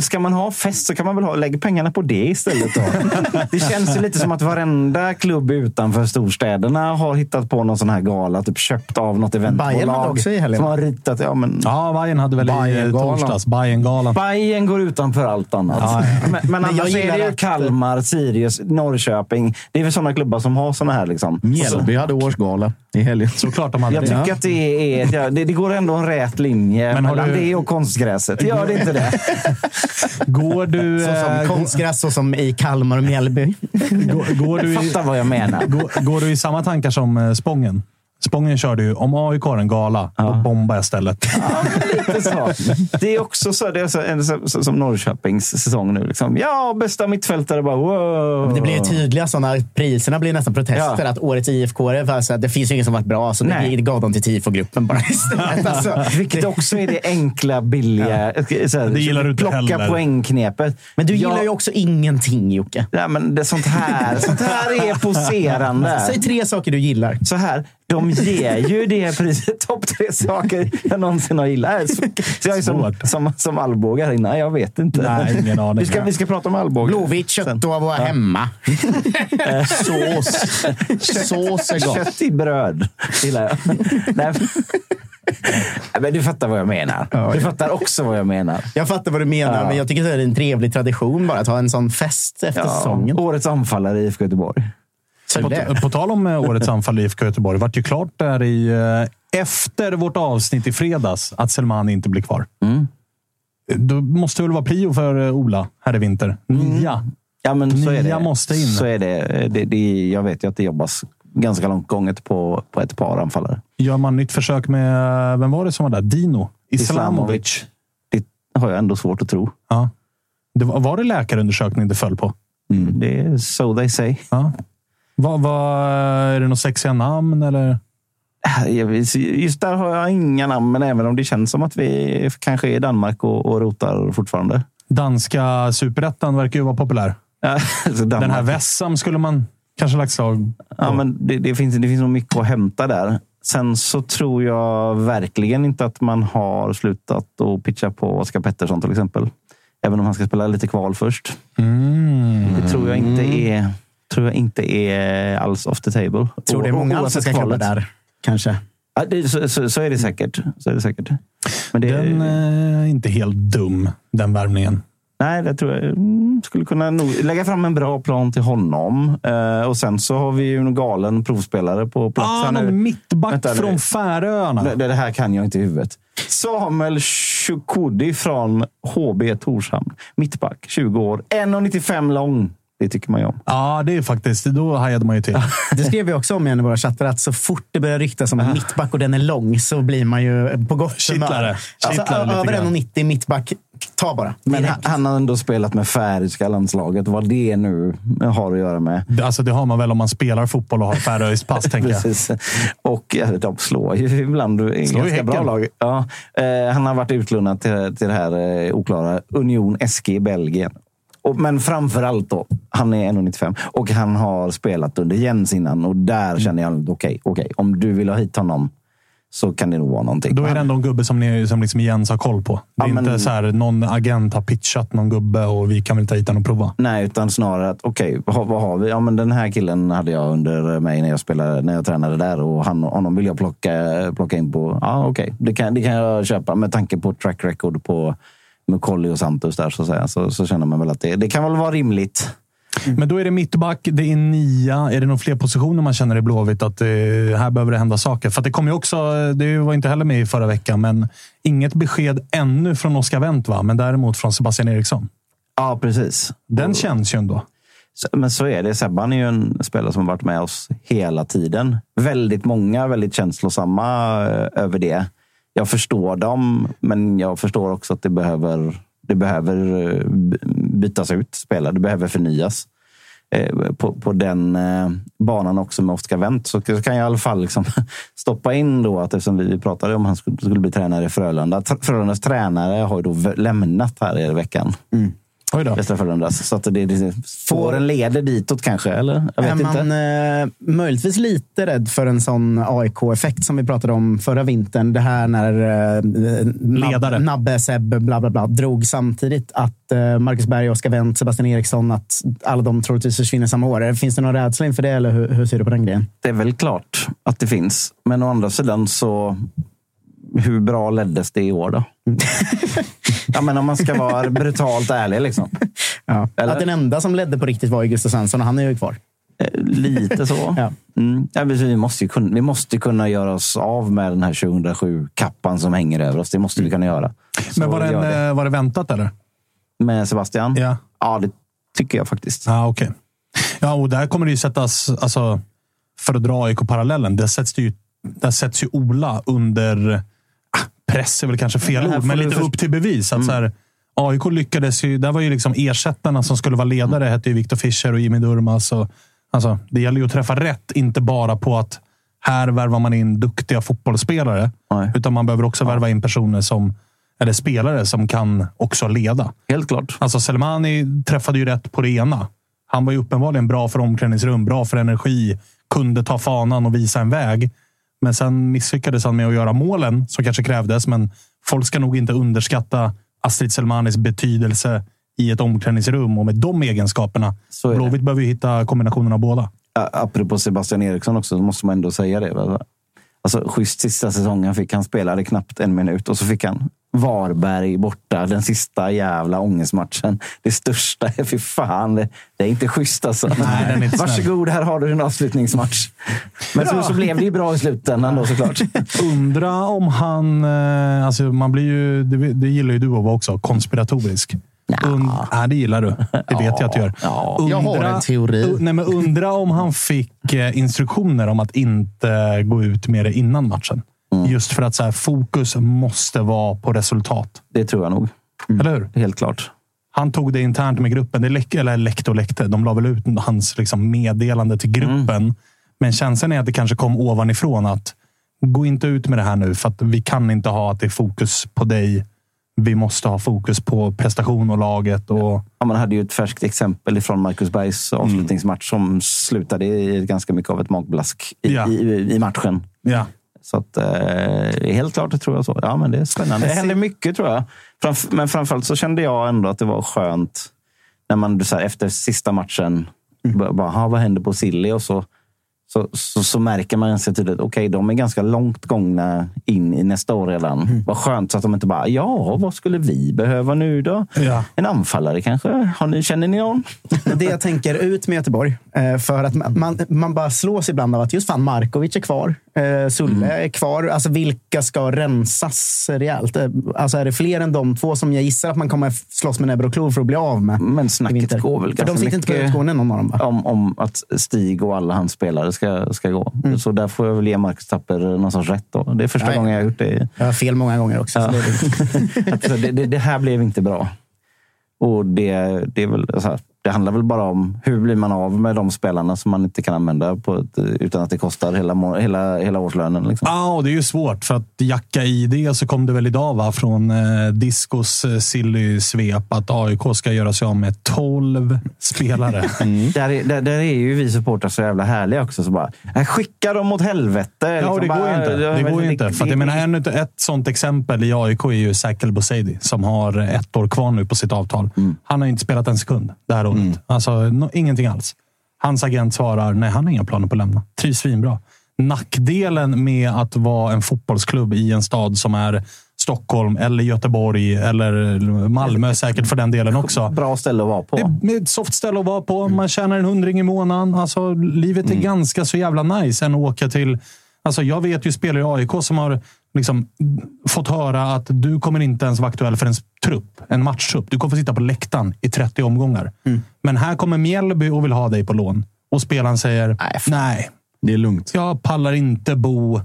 ska man ha fest så kan man väl ha, lägga pengarna på det istället. Då. Det känns ju lite som att varenda klubb utanför storstäderna har hittat på någon sån här gala. Typ köpt av något eventbolag. Bayern hade också i helgen. Som har ritat. Ja, men, Ja, Bayern hade väl i eh, Bayerngalan. torsdags. Bayerngalan. Bayern går utanför allt annat. Ja, Men, men jag annars är det ju att- Kalmar, Sirius, Norrköping. Det är väl sådana klubbar som har såna här. Liksom. Mjällby hade årsgala i helgen. Såklart de hade Jag det. tycker att det, är, ja, det, det går ändå en rät linje Men har mellan du- det och konstgräset. Gör det inte det? Går du, Så eh, som konstgräs, så som i Kalmar och Mjällby. går, går, du i, Fattar vad jag menar. går, går du i samma tankar som eh, Spången? Spången körde ju, om AIK har en gala, då bombar jag stället. Lite så. Det är också så, det är så, en, så, som Norrköpings säsong nu. Liksom. Ja, bästa mittfältare bara wow. Det blir ju tydliga sådana. Priserna blir nästan protester. Ja. Att årets IFK, det finns ju ingen som varit bra, så Nej. det gav de till tifogruppen bara istället. Alltså. Vilket också är det enkla, billiga. Så här, Det gillar du inte plocka heller. poängknepet. Men du Ja, gillar ju också ingenting, Jocke. Ja, men det, sånt, här, sånt här är poserande. Säg tre saker du gillar. Så här, de ger ju det priset. Topp tre saker jag någonsin har gillat. Så, jag är som, som, som Alvbåge här inne. Jag vet inte. Nej, ingen aning. Vi ska, vi ska prata om Alvbåge. Blåvitt kött och vara hemma. Sås. Sås är gott. Kött i bröd gillar jag. Nej, men- du fattar vad jag menar. Du fattar också vad jag menar. Jag fattar vad du menar, Ja. men jag tycker att det är en trevlig tradition bara att ha en sån fest efter säsongen. Årets anfallare i IFK Göteborg. På, det. på tal om eh, årets anfall i IFK Göteborg. vart ju klart där i, eh, efter vårt avsnitt i fredags att Selman inte blir kvar. Mm. Då måste det väl vara prio för eh, Ola här i vinter. Nia. Ja, men så är Nia det. måste in. Så är det. Det, det. Jag vet ju att det jobbas ganska långt gånget på, på ett par anfallare. Gör man nytt försök med, vem var det som var där? Dino Islamovic. Det har jag ändå svårt att tro. Ja. Det var, var det läkarundersökning det föll på? Mm. Det är so they say. Ja. Vad, vad, är det något sexiga namn eller? Vet- Just där har jag inga namn, men även om det känns som att vi kanske är i Danmark och, och rotar fortfarande. Danska superettan verkar ju vara populär. Ja. Den här Vessam skulle man kanske lagt slag på. Ja, men det, det, finns, det finns nog mycket att hämta där. Sen så tror jag verkligen inte att man har slutat att pitcha på Oskar Pettersson till exempel. Även om han ska spela lite kval först. Mm. Det tror jag inte är, tror jag inte är alls off the table. Tror det är många allsvenska klubbar där, kanske. Ja, det, så, så, så, är det säkert. Så är det säkert. Men det den är inte helt dum, den värvningen. Nej, det tror jag mm, skulle kunna nog lägga fram en bra plan till honom. Eh, och sen så har vi ju en galen provspelare på plats. Ah, någon mittback Vänta, från Färöarna. Det, det, här kan jag inte i huvudet. Samuel Chukwudi från HB Torshamn. Mittback, 20 år, 1,95 lång. Det tycker man ju om. Ja, det är faktiskt. Då hajade man ju till. Det skrev vi också om igen i våra chattar, att så fort det börjar ryktas om en mittback och den är lång så blir man ju på gott humör. Alltså, över 1,90 mittback, ta bara. Men han, han har ändå spelat med färöiska landslaget. Vad det nu har att göra med. Alltså, det har man väl om man spelar fotboll och har färöiskt pass, tänker jag. Och ja, de slår ju ibland slår ganska bra lag. Ja, eh, han har varit utlånad till, till det här eh, oklara Union SG i Belgien. Och, men framför allt då, han är 1,95 och han har spelat under Jens innan och där känner jag okej, okay, okay, om du vill ha hit honom så kan det nog vara någonting. Då är det ändå en gubbe som, ni, som liksom Jens har koll på. Det är ja, men, inte så här någon agent har pitchat någon gubbe och vi kan väl ta hit honom och prova. Nej, utan snarare att okej, okay, vad, vad, har vi? Ja, men den här killen hade jag under mig när jag spelade, när jag tränade där och han, honom vill jag plocka, plocka in på. Ja, okej, okay. det, kan, det kan jag köpa med tanke på track record på Mukolli och Santos där så, att säga, så, så känner man väl att det, det kan väl vara rimligt. Mm. Men då är det mittback, det är nia. Är det några fler positioner man känner i Blåvitt att eh, här behöver det hända saker? För det kom ju också, det var inte heller med i förra veckan, men inget besked ännu från Oskar Wendt, va? men däremot från Sebastian Eriksson. Ja, precis. Den och, känns ju ändå. Men så är det. Sebban är ju en spelare som har varit med oss hela tiden. Väldigt många väldigt känslosamma eh, över det jag förstår dem, men jag förstår också att det behöver, det behöver eh, bytas ut spelare. Det behöver förnyas. Eh, på, på den eh, banan också med Oskar Wendt så kan jag i alla fall liksom stoppa in då att eftersom vi pratade om att han skulle, skulle bli tränare i Frölunda. Frölundas tränare har ju då lämnat här i veckan. Mm. Oj då. Västra Frölundas. Så att det, det spåren leder ditåt kanske? Eller? Jag vet är man inte. Eh, möjligtvis lite rädd för en sån AIK-effekt som vi pratade om förra vintern? Det här när eh, Ledare. Nabbe, Seb, bla bla bla, drog samtidigt. Att eh, Marcus Berg, Oskar Wendt, Sebastian Eriksson, att alla de troligtvis försvinner samma år. Finns det någon rädsla inför det eller hur, hur ser du på den grejen? Det är väl klart att det finns. Men å andra sidan så hur bra leddes det i år då? ja, men om man ska vara brutalt ärlig. Liksom. Ja. Att den enda som ledde på riktigt var Gustav Svensson och han är ju kvar. Eh, lite så. ja. Mm. Ja, vi, måste kunna, vi måste kunna göra oss av med den här 2007-kappan som hänger över oss. Det måste vi kunna göra. Så men var, den, det. Eh, var det väntat eller? Med Sebastian? Ja. Ja, det tycker jag faktiskt. Ja, okay. Ja, och där kommer det ju sättas, alltså, för att dra AIK-parallellen, där sätts, det ju, där sätts ju Ola under press är väl kanske fel ord, men lite upp till bevis. Att mm. så här, AIK lyckades ju. Där var ju liksom ersättarna som skulle vara ledare. hette ju Viktor Fischer och Jimmy Durmaz. Och, alltså, det gäller ju att träffa rätt, inte bara på att här värvar man in duktiga fotbollsspelare. Nej. Utan man behöver också värva in personer som eller spelare som kan också leda. Helt klart. Alltså Selmani träffade ju rätt på det ena. Han var ju uppenbarligen bra för omklädningsrum, bra för energi, kunde ta fanan och visa en väg. Men sen misslyckades han med att göra målen som kanske krävdes. Men folk ska nog inte underskatta Astrid Selmanis betydelse i ett omklädningsrum och med de egenskaperna. Blåvitt behöver ju hitta kombinationen av båda. Apropå Sebastian Eriksson också, så måste man ändå säga det. Alltså, schysst sista säsongen fick han spelade knappt en minut och så fick han Varberg borta, den sista jävla ångestmatchen. Det största, fy fan. Det, det är inte schysst alltså. Nej, inte Varsågod, här har du din avslutningsmatch. Men så, så, blev det ju bra i slutändan då såklart. Undra om han... Eh, alltså man blir ju, det, det gillar ju du att vara också, konspiratorisk. Und, ja, det gillar du. Det vet jag att du gör. Ja, undra, jag har en teori. nej, men undra om han fick eh, instruktioner om att inte gå ut med det innan matchen. Mm. Just för att så här, fokus måste vara på resultat. Det tror jag nog. Mm. Eller hur? Helt klart. Han tog det internt med gruppen. Det läck, eller läckte och läckte. De la väl ut hans liksom, meddelande till gruppen. Mm. Men känslan är att det kanske kom ovanifrån att gå inte ut med det här nu för att vi kan inte ha att det är fokus på dig. Vi måste ha fokus på prestation och laget. Och... Ja, man hade ju ett färskt exempel från Marcus Bergs mm. avslutningsmatch som slutade i ganska mycket av ett magblask i, ja. i, i matchen. Ja. Så att, eh, helt klart tror jag så. Ja, men det är spännande. Det händer mycket tror jag. Framf men framförallt så kände jag ändå att det var skönt när man så här, efter sista matchen Mm. Bara, "Ha, vad händer på Silly? Och så, så, så, så märker man ganska tydligt okej, okay, de är ganska långt gångna in i nästa år redan. Mm. Vad skönt så att de inte bara, ja, vad skulle vi behöva nu då? Ja. En anfallare kanske? Har ni, känner ni någon? Det jag tänker ut med Göteborg, eh, för att man, man bara slås ibland av att just fan Markovic är kvar. Eh, Sulle mm. är kvar. Alltså vilka ska rensas rejält? Eh, alltså är det fler än de två som jag gissar att man kommer slåss med näbbar och klor för att bli av med? Men snacket går väl för de sitter inte på utgående någon av dem? Va? Om, om att Stig och alla hans spelare ska, ska gå. Mm. Så där får jag väl ge Marcus Tapper någon sorts rätt. Då. Det är första Nej. gången jag har gjort det. Jag har fel många gånger också. Ja. Det, det, det, det, här blev inte bra. Och det, det är väl så här, det handlar väl bara om hur blir man av med de spelarna som man inte kan använda ett, utan att det kostar hela, hela, hela årslönen. Liksom. Ja, och det är ju svårt för att jacka i det så kom det väl idag va, från eh, Discos eh, silly-svep att AIK ska göra sig av med 12 spelare. Mm. Där, är, där, där, är ju vi supportrar så jävla härliga också. Så bara, äh, skicka dem åt helvete! Ja, liksom, det går ju inte. Det, går inte. För att, jag menar, en, ett sånt exempel i AIK är ju Sakel Boseidi som har ett år kvar nu på sitt avtal. Mm. Han har inte spelat en sekund det här året. Mm. Alltså, no, ingenting alls. Hans agent svarar nej, han har inga planer på att lämna. Trivs svinbra. Nackdelen med att vara en fotbollsklubb i en stad som är Stockholm eller Göteborg eller Malmö säkert för den delen också. Bra ställe att vara på. Det är ett soft ställe att vara på. Man tjänar en hundring i månaden. Alltså, livet är mm. ganska så jävla nice än att åka till... Alltså, jag vet ju spelare i AIK som har liksom fått höra att du kommer inte ens vara aktuell för en trupp, en matchtrupp. Du kommer få sitta på läktaren i 30 omgångar. Mm. Men här kommer Mjällby och vill ha dig på lån. Och spelaren säger nej, nej. Det är lugnt. Jag pallar inte bo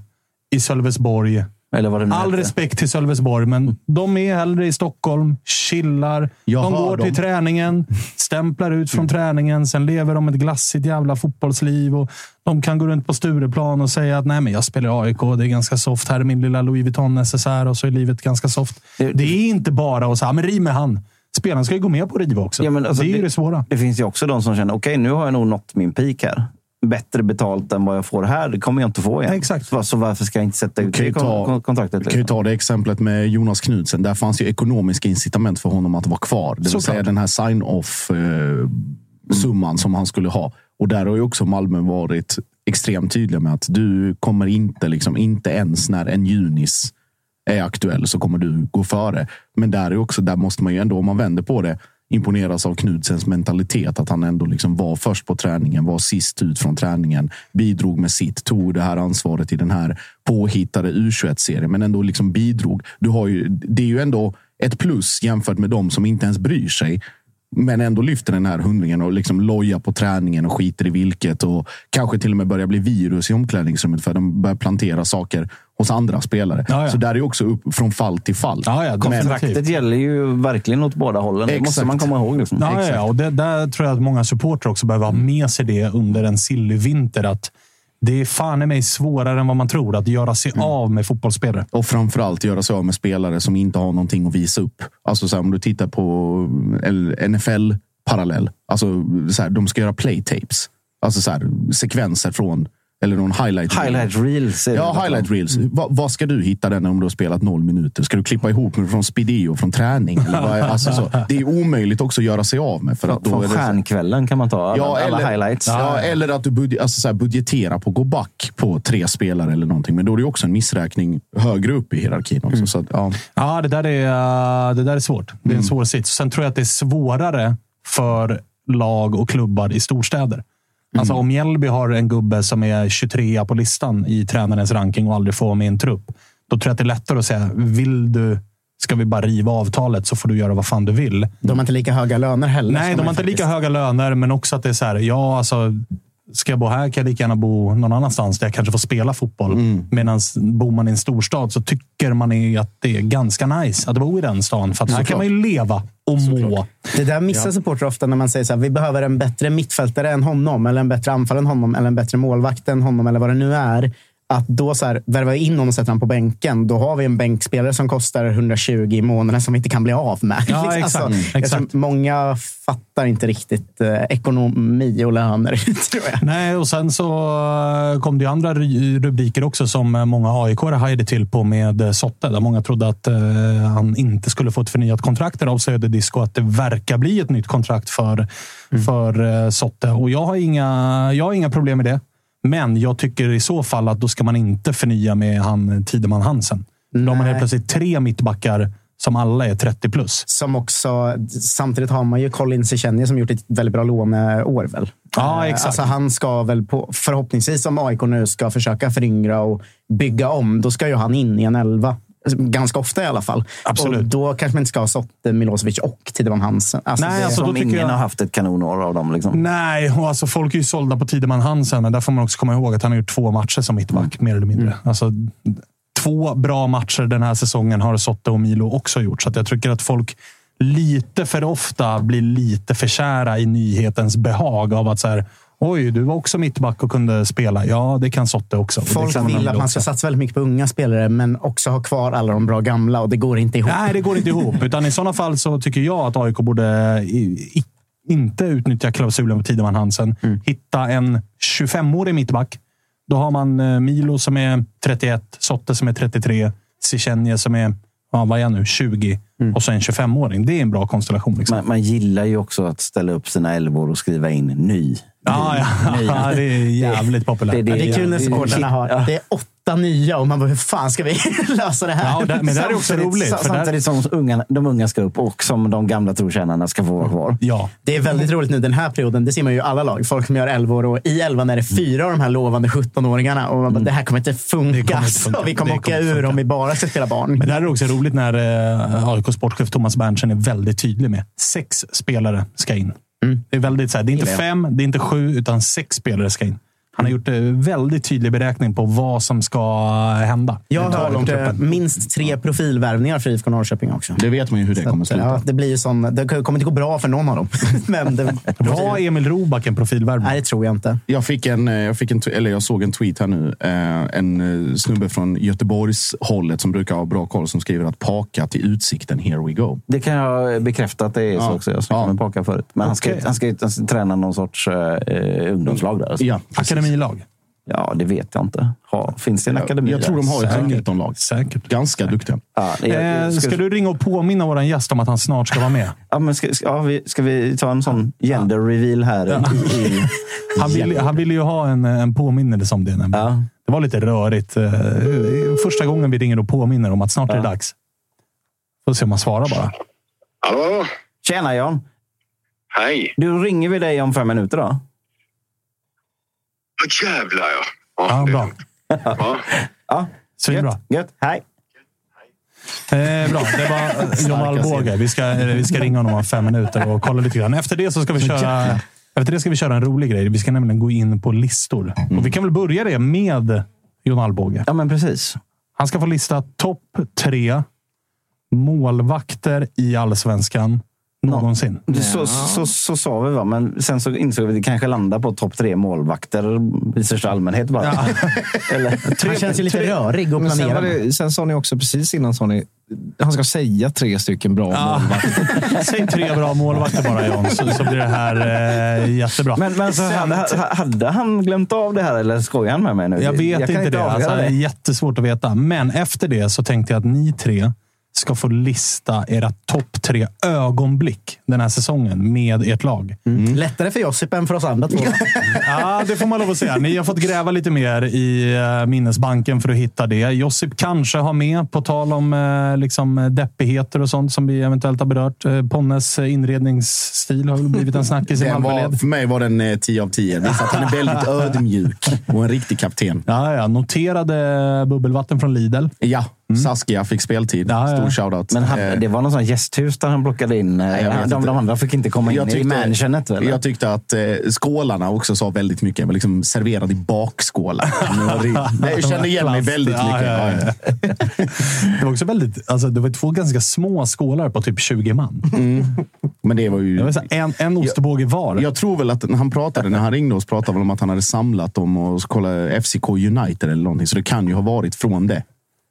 i Sölvesborg eller vad det All heter. respekt till Sölvesborg, men de är hellre i Stockholm, chillar. Jag de går till träningen, stämplar ut från träningen. Sen lever de ett glassigt jävla fotbollsliv. Och de kan gå runt på Stureplan och säga att Nej, men jag spelar AIK. Det är ganska soft. Här är min lilla Louis Vuitton necessär och så är livet ganska soft. Det, det är inte bara att säga men riv med han. Spelaren ska ju gå med på att riva också. Ja, alltså, det är ju det svåra. Det finns ju också de som känner, okej, okay, nu har jag nog nått min peak här bättre betalt än vad jag får här. Det kommer jag inte få igen. Exakt. Så varför ska jag inte sätta ut det ta, kontraktet? Kan ju ta det exemplet med Jonas Knudsen. Där fanns ju ekonomiska incitament för honom att vara kvar. Det vill säga den här sign-off eh, summan som han skulle ha. Och där har ju också Malmö varit extremt tydliga med att du kommer inte, liksom, inte ens när en junis är aktuell så kommer du gå före. Men där är också, där måste man ju ändå, om man vänder på det, imponeras av Knudsens mentalitet. Att han ändå liksom var först på träningen, var sist ut från träningen, bidrog med sitt, tog det här ansvaret i den här påhittade U21-serien, men ändå liksom bidrog. Du har ju, det är ju ändå ett plus jämfört med de som inte ens bryr sig. Men ändå lyfter den här hundringen och liksom lojar på träningen och skiter i vilket. Och kanske till och med börjar bli virus i omklädningsrummet för att de börjar plantera saker hos andra spelare. Ja, ja. Så där är också upp från fall till fall. Ja, ja, Kontraktet gäller ju verkligen åt båda hållen. Det måste man komma ihåg. Liksom. Ja, ja, och det, där tror jag att många supportrar också behöver ha med sig det under en sillig vinter. Att det är fan i mig svårare än vad man tror att göra sig mm. av med fotbollsspelare. Och framförallt göra sig av med spelare som inte har någonting att visa upp. Alltså så här, om du tittar på NFL-parallell. Alltså, så här, de ska göra playtapes. Alltså så här, sekvenser från eller någon highlight, highlight reels. Ja, highlight reels. Mm. Vad, vad ska du hitta den om du har spelat noll minuter? Ska du klippa ihop med från Speedio från träning? Eller vad, alltså så. Det är omöjligt också att göra sig av med. För att då från stjärnkvällen kan man ta alla, ja, eller, alla highlights. Ja, eller att du budget, alltså så här, budgetera på att gå back på tre spelare eller någonting. Men då är det också en missräkning högre upp i hierarkin. Också, mm. så att, ja. ja, det där är, det där är svårt. Det är en mm. svår sits. Sen tror jag att det är svårare för lag och klubbar i storstäder. Alltså mm. om Mjällby har en gubbe som är 23 på listan i tränarens ranking och aldrig får med en trupp. Då tror jag att det är lättare att säga, vill du Ska vi bara riva avtalet så får du göra vad fan du vill. De har inte lika höga löner heller. Nej, de har inte faktiskt. lika höga löner, men också att det är så här. Ja, alltså, ska jag bo här kan jag lika gärna bo någon annanstans där jag kanske får spela fotboll. Mm. Medan bor man i en storstad så tycker man att det är ganska nice att bo i den stan. För att här kan man ju leva och må. Det där missar ja. supportrar ofta när man säger så här, vi behöver en bättre mittfältare än honom, eller en bättre anfallare än honom, eller en bättre målvakt än honom, eller vad det nu är. Att då så här, värva in honom och sätta honom på bänken, då har vi en bänkspelare som kostar 120 i månaden som vi inte kan bli av med. Ja, Liksom, exakt. exakt. Många fattar inte riktigt eh, ekonomi och löner, tror jag. Nej, och sen så eh, kom det ju andra rubriker också som eh, många aik hajade till på med eh, Sotte. Där många trodde att eh, han inte skulle få ett förnyat kontrakt av Söderdisk och att det verkar bli ett nytt kontrakt för, för eh, Sotte. Och jag har, inga, jag har inga problem med det. Men jag tycker i så fall att då ska man inte förnya med han Tideman Hansen. Då har man helt Nej. plötsligt tre mittbackar som alla är 30 plus. Som också, samtidigt har man ju Colin Sechenja som gjort ett väldigt bra låneår. Väl? Ja, Eh, exakt. Alltså han ska väl på, förhoppningsvis, om AIK nu ska försöka föryngra och bygga om, då ska ju han in i en elva. Ganska ofta i alla fall. Absolut. Och då kanske man inte ska ha Sotte, Milosevic och Tideman Hansen. Alltså Nej, det, alltså, Som ingen jag- har haft ett kanonår av dem. Liksom. Nej, och alltså folk är ju sålda på Tideman Hansen, men där får man också komma ihåg att han har gjort två matcher som mittback, mer eller mindre. Alltså, två bra matcher den här säsongen har Sotte och Milo också gjort, så jag tycker att folk lite för ofta blir lite för kära i nyhetens behag av att så här, Oj, du var också mittback och kunde spela. Ja, det kan Sotte också. Folk vill att man ska satsa väldigt mycket på unga spelare, men också ha kvar alla de bra gamla och det går inte ihop. Nej, det går inte ihop. Utan I sådana fall så tycker jag att AIK borde i, inte utnyttja klausulen på Tideman Hansen. Hitta en 25-årig mittback. Då har man eh, Milo som är 31, Sotte som är 33, Sichenje som är ja, vad är jag nu, 20 och så en 25-åring. Det är en bra konstellation. Liksom. Man, man gillar ju också att ställa upp sina elvor och skriva in ny. ja, ja, ja, det är jävligt populärt. det- Ja, det är kul när det- supportrarna har det är åtta nya och man bara, hur fan ska vi lösa det här? Ja, där- men det här är också roligt. För där, Samtidigt som unga, de unga ska upp och som de gamla trotjänarna ska få vara kvar. ja, Det är väldigt roligt nu den här perioden. Det ser man ju i alla lag. Folk som gör 11 år och i 11 är det fyra av de här lovande 17-åringarna. Och man bara, det här kommer inte funka. Kommer inte funka. Vi kommer Det åka kommer ur funka. om vi bara ska spela barn. Men det här är också roligt när eh, AIK sportchef Thomas Berntsen är väldigt tydlig med. Sex spelare ska in. Det är väldigt så här, det är inte fem, det är inte sju, utan sex spelare ska in. Han har gjort en väldigt tydlig beräkning på vad som ska hända. Jag har hört eh, minst tre profilvärvningar för IFK Norrköping också. Det vet man ju hur det kommer Så att, sluta. ja, det blir ju sån, det kommer inte gå bra för någon av dem. Men det, Var Emil Roback en profilvärvning? nej, det tror jag inte. Jag, fick en, eh, jag, fick en, eller jag såg en tweet här nu. Eh, en eh, snubbe från Göteborgs hållet som brukar ha bra koll som skriver att paka till utsikten, here we go. Det kan jag bekräfta att det är så Ja. också. Jag snackade Ja. med Paka förut. Men han, ska, han, ska, han ska träna någon sorts eh, ungdomslag där. Alltså. Ja, precis. Akademilag? Ja, det vet jag inte. Ha, finns det en akademi Jag tror där? de har ett Säkert. 19-lag. Säkert. Ganska duktiga. Ja, det- jag- Eh, jag ska du ringa och påminna vår gäst om att han snart ska vara med? Ja, men ska, ska, ja, vi, ska vi ta en sån gender reveal här? I, i, Han ville han ville ju ha en, en påminnelse om det. Ja. Det var lite rörigt. Eh, Första gången vi ringer och påminner om att snart är det dags. Får se om han svarar bara. Hallå, hallå. Tjena Jan! Hej. Du ringer vi dig om fem minuter då? Åh, jävlar, ja. Ja, det- bra. Ja. Ja, Svinbra. gött. gött. Hej! Eh, bra, det var John Alvbåge. Vi ska, vi ska ringa honom om fem minuter och kolla lite grann. Efter det så ska vi köra, efter det ska vi köra en rolig grej. Vi ska nämligen gå in på listor. Och vi kan väl börja det med John Alvbåge. Ja, men precis. Han ska få lista topp tre målvakter i allsvenskan någonsin. Det- Så, så, så, sa vi, va? men sen så insåg vi att det kanske landar på topp tre målvakter i största allmänhet bara. Eller, Han känns ju lite rörig och Men sen, sen sa ni också precis innan sa ni han ska säga tre stycken bra målvakter. Säg tre bra målvakter bara John, så, så blir det här eh, jättebra. men men så hade, hade han glömt av det här eller skojar han med mig nu? Jag vet kan inte det. Alltså, det är det. jättesvårt att veta. Men efter det så tänkte jag att ni tre ska få lista era topp tre ögonblick den här säsongen med ert lag. Lättare för Josip än för oss andra två. Ja, det får man lov att säga. Ni har fått gräva lite mer i eh, minnesbanken för att hitta det. Josip kanske har med, på tal om eh, liksom, deppigheter och sånt som vi eventuellt har berört. Eh, Ponnes eh, inredningsstil har blivit en snackis i Malmöled. för mig var den eh, 10 av 10. Visar att han är väldigt ödmjuk och en riktig kapten. Ja, ja. Noterade bubbelvatten från Lidl. Ja, Saskia fick speltid. Ja, ja. Stor shoutout. Men han, Eh, det var någon sån gästhus där han plockade in. eh, de, de andra fick inte komma in Jag i tyckte- mansionet. Väl? Jag tyckte att eh, skålarna också sa väldigt mycket. Liksom serverad i bakskålar. jag kände igen mig väldigt mycket. Det var också väldigt, alltså, det var två ganska små skålar på typ 20 man. Men det var ju... Det var här, en, en ostbåge var. Jag tror väl att när han pratade, när han ringde oss, pratade väl om att han hade samlat dem och kolla FCK United eller någonting. Så det kan ju ha varit från det.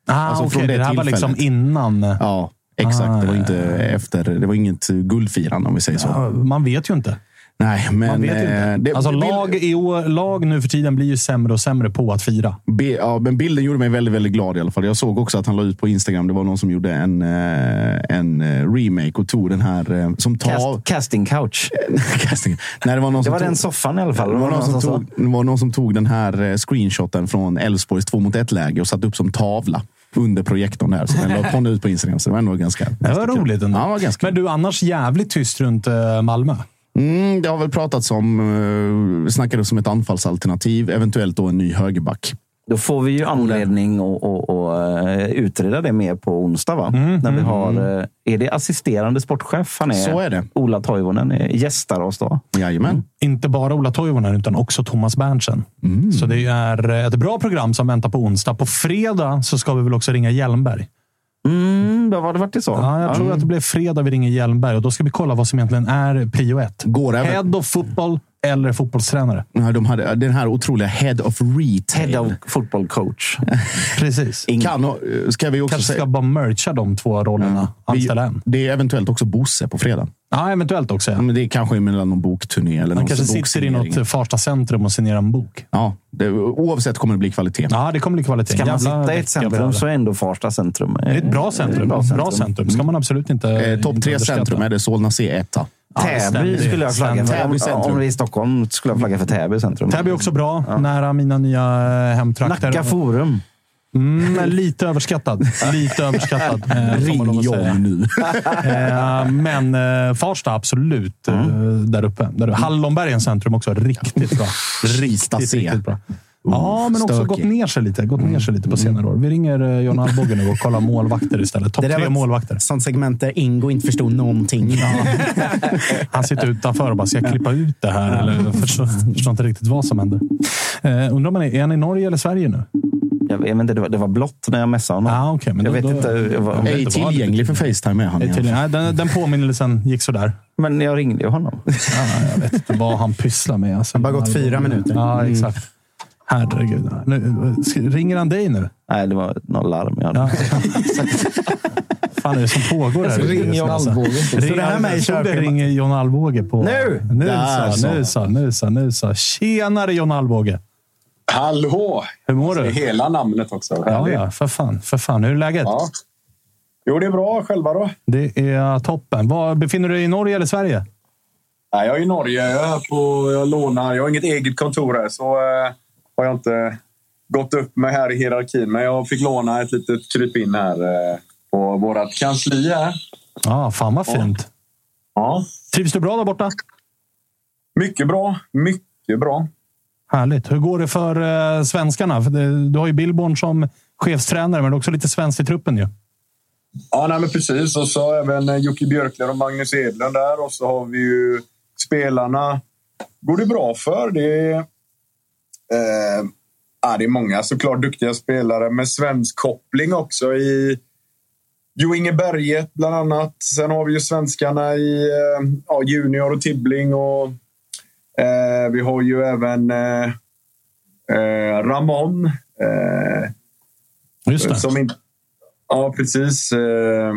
Ah, alltså, okej, från det, det här var liksom innan. Ja, exakt. Ah, det var ja, inte efter. Det var inget guldfirande om vi säger så. Ja, man vet ju inte. Nej, men... Eh, det- alltså, bild- lag, i år, lag nu för tiden blir ju sämre och sämre på att fira. Be, ja, men bilden gjorde mig väldigt, väldigt glad i alla fall. Jag såg också att han la ut på Instagram. Det var någon som gjorde en, eh, en eh, remake och tog den här som tar... Cast, casting couch. Casting. Nej, det var någon Det som var tog, den soffan i alla fall. Det var, någon som tog, det var någon som tog den här screenshoten från Elfsborgs två mot ett läge och satte upp som tavla under projektorn där. Så den la hon ut på Instagram. Så det var ändå ganska... Det var ganska kul. roligt ändå. Ja, var ganska Men du, annars jävligt tyst runt eh, Malmö. Mm, det har väl pratats om, uh, snackades om ett anfallsalternativ, eventuellt då en ny högerback. Då får vi ju anledning att, att, att eh, utreda det mer på onsdag. Va? Mm, När vi har, eh, är det assisterande sportchef han är? Så är det. Ola Toivonen eh, gästar oss då. Jajamän. Inte bara Ola Toivonen, utan också Thomas Berntsen. Mm. Så det är ett bra program som väntar på onsdag. På fredag så ska vi väl också ringa Hjelmberg. Mm, då var det varit så. Ja, jag tror att det blir fredag vi ringer Hjelmberg och då ska vi kolla vad som egentligen är prio ett. Går Head of football eller fotbollstränare. Ja, de hade den här otroliga Head of Retail. Head of football coach. Precis. Kan, ha- ska vi också Kanske säga, ska bara mercha de två rollerna. Anställa en. det är eventuellt också Bosse på fredag. Ja, eventuellt också. Ja. Men det är kanske mellan någon bokturné eller Han kanske sitter i något Farsta centrum och signerar en bok. Ja, det, oavsett kommer det bli kvalitet. Ja, det kommer bli kvalitet. Ska man sitta i ett centrum så är ändå Farsta centrum. Det är ett bra centrum. Bra Bra centrum. ska man absolut inte Eh, Topp tre centrum är det Solna C1. Ja, det stämmer. Täby skulle jag flagga för. Om, centrum. om vi är i Stockholm skulle jag flagga för Täby centrum. Täby är också bra. Nära mina nya eh, hemtrakter. Nacka Forum. Mm, lite överskattad. Lite överskattad. eh, Ring. John nu. Eh, men eh, Farsta, absolut. eh, Där uppe. Där, Hallonbergens centrum också. Riktigt bra. Riktigt, Riktigt, riktigt bra. Ja, men också gått ner sig lite. Gått ner sig lite på senare år. Vi ringer eh, John Alvbåge nu och kollar målvakter istället. Topp tre målvakter. sånt segment där Ingo inte förstod någonting. Han sitter utanför och bara, ska jag klippa ut det här? Eller, jag förstår, förstår inte riktigt vad som händer. Eh, undrar om han är, är han i Norge eller Sverige nu? Jag vet inte, det var, det var blått när jag messade honom. Ah, okay, men jag då- vet då- inte. Jag var, det Ej inte var tillgänglig för Facetime är han. Ja. tydligen. Nej, den, den påminnelsen gick sådär. men jag ringde ju honom. Ja, jag vet inte vad han pysslar med. Alltså, har bara gått fyra minuter. Ja, exakt. Herregud. Nu, ringer han dig nu? Nej, det var något larm jag hade. Ja. fan är det som pågår här? Ring John Alvbåge. Ring, det här körschemat? ringer John Alvbåge på... Nu! Nu Där så, nu så, nu så, nu så. Tjenare John Alvbåge! Hallå! Hur mår du? Hela namnet också. Ja, ja, för fan. För fan. Hur är läget? Ja. Jo, det är bra. Själva då? Det är toppen. Var, befinner du dig i Norge eller Sverige? Nej, jag är i Norge. Jag, är på, jag lånar. Jag har inget eget kontor här, så eh, har jag inte gått upp mig här i hierarkin. Men jag fick låna ett litet krypin här eh, på vårt kansli. Här. Ja, fan vad fint. Ja. Trivs du bra där borta? Mycket bra. Mycket bra. Härligt. Hur går det för eh, svenskarna? För det, du har ju Billborn som chefstränare, men du har också lite svenskt i truppen ju. Ja, nej, men precis. Och så även eh, Jocke Björklund och Magnus Edlund där. Och så har vi ju spelarna. går det bra för. Det är, eh, det är många såklart duktiga spelare med svensk koppling också i Jo Inge Berget bland annat. Sen har vi ju svenskarna i eh, ja, Junior och Tibbling. Och, eh, vi har ju även eh, eh, Ramon. Eh, Just det. som inte, ja, precis. Eh,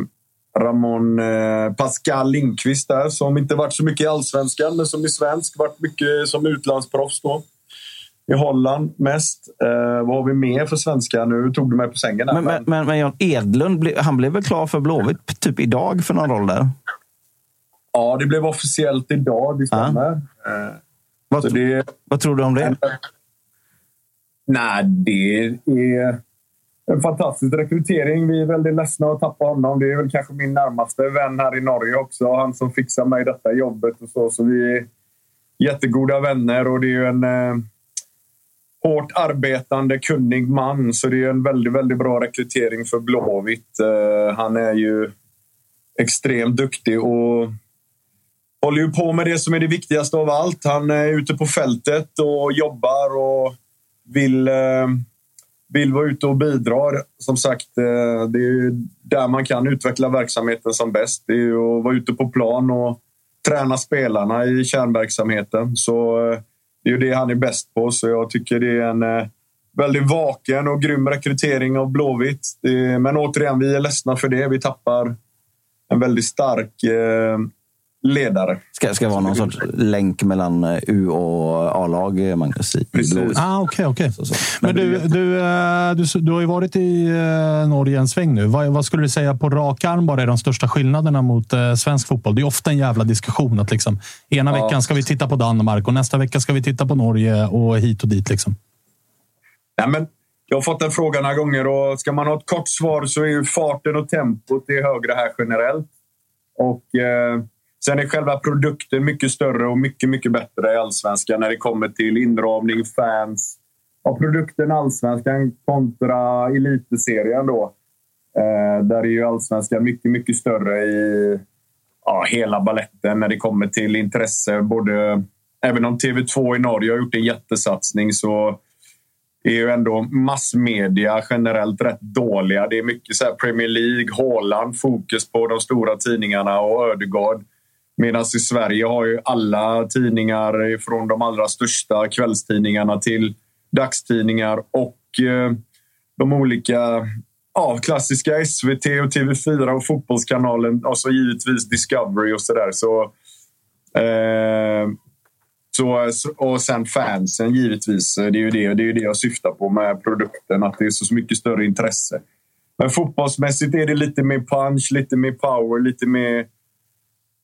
Ramon eh, Pascal Lindqvist där, som inte varit så mycket i allsvenskan, men som är svensk. Varit mycket som utlandsproffs då. I Holland mest. Eh, vad har vi mer för svenskar? Nu tog du mig på sängen. Där, Men, men, men, men Jan Edlund, han blev väl klar för Blåvitt typ idag för någon roll där? Ja, det blev officiellt idag. Det stämmer. Eh, Vad, det, vad tror du om det? Nej, det är en fantastisk rekrytering. Vi är väldigt ledsna att tappa honom. Det är väl kanske min närmaste vän här i Norge också. Han som fixar mig detta jobbet och så. Så vi är jättegoda vänner och det är ju en hårt arbetande, kunnig man. Så det är en väldigt, väldigt bra rekrytering för Blåvitt. Eh, han är ju extremt duktig och håller ju på med det som är det viktigaste av allt. Han är ute på fältet och jobbar och vill, eh, vill vara ute och bidra. Som sagt, eh, det är där man kan utveckla verksamheten som bäst. Det är att vara ute på plan och träna spelarna i kärnverksamheten. Så det är ju det han är bäst på. Så jag tycker det är en eh, väldigt vaken och grym rekrytering av Blåvitt. Men återigen, vi är ledsna för det. Vi tappar en väldigt stark eh, ledare. Ska, ska vara någon sorts länk mellan eh, U och A-lag, Magnus? I Precis. Ah, okay, okay. Men du, du, eh, du, du har ju varit i eh, Norge en sväng nu. Vad, vad skulle du säga på rak arm bara är de största skillnaderna mot svensk fotboll? Det är ofta en jävla diskussion. att liksom, Ena ja. veckan ska vi titta på Danmark och nästa vecka ska vi titta på Norge och hit och dit. Liksom. Nej, men jag har fått den frågan några gånger och ska man ha ett kort svar så är ju farten och tempot det högre här generellt. Och... Eh, Sen är själva produkten mycket större och mycket, mycket bättre i allsvenskan när det kommer till inramning, fans. Och produkten allsvenskan kontra elitserien då. Eh, där är ju allsvenskan mycket, mycket större i ja, hela balletten när det kommer till intresse. Både, även om TV2 i Norge har gjort en jättesatsning så är ju ändå massmedia generellt rätt dåliga. Det är mycket så Premier League, Haaland, fokus på de stora tidningarna och Ödegaard. Medan i Sverige har ju alla tidningar från de allra största kvällstidningarna till dagstidningar och eh, de olika ja, klassiska SVT och TV4 och Fotbollskanalen och så givetvis Discovery och sådär. Så, eh, så, och sen fansen givetvis. Det är ju det, det, är det jag syftar på med produkten. Att det är så mycket större intresse. Men fotbollsmässigt är det lite mer punch, lite mer power, lite mer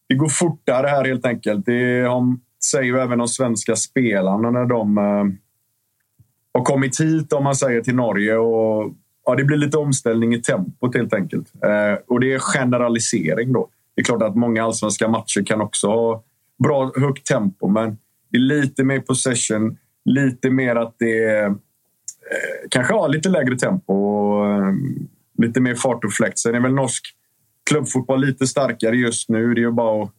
det går fortare här helt enkelt. Det säger ju även de svenska spelarna när de eh, har kommit hit, om man säger, till Norge. Och, ja, det blir lite omställning i tempot helt enkelt. Eh, och det är generalisering då. Det är klart att många allsvenska matcher kan också ha bra högt tempo, men det är lite mer possession, lite mer att det eh, kanske har lite lägre tempo och eh, lite mer fart och fläkt. Sen är väl norsk klubbfotboll lite starkare just nu. Det är ju bara att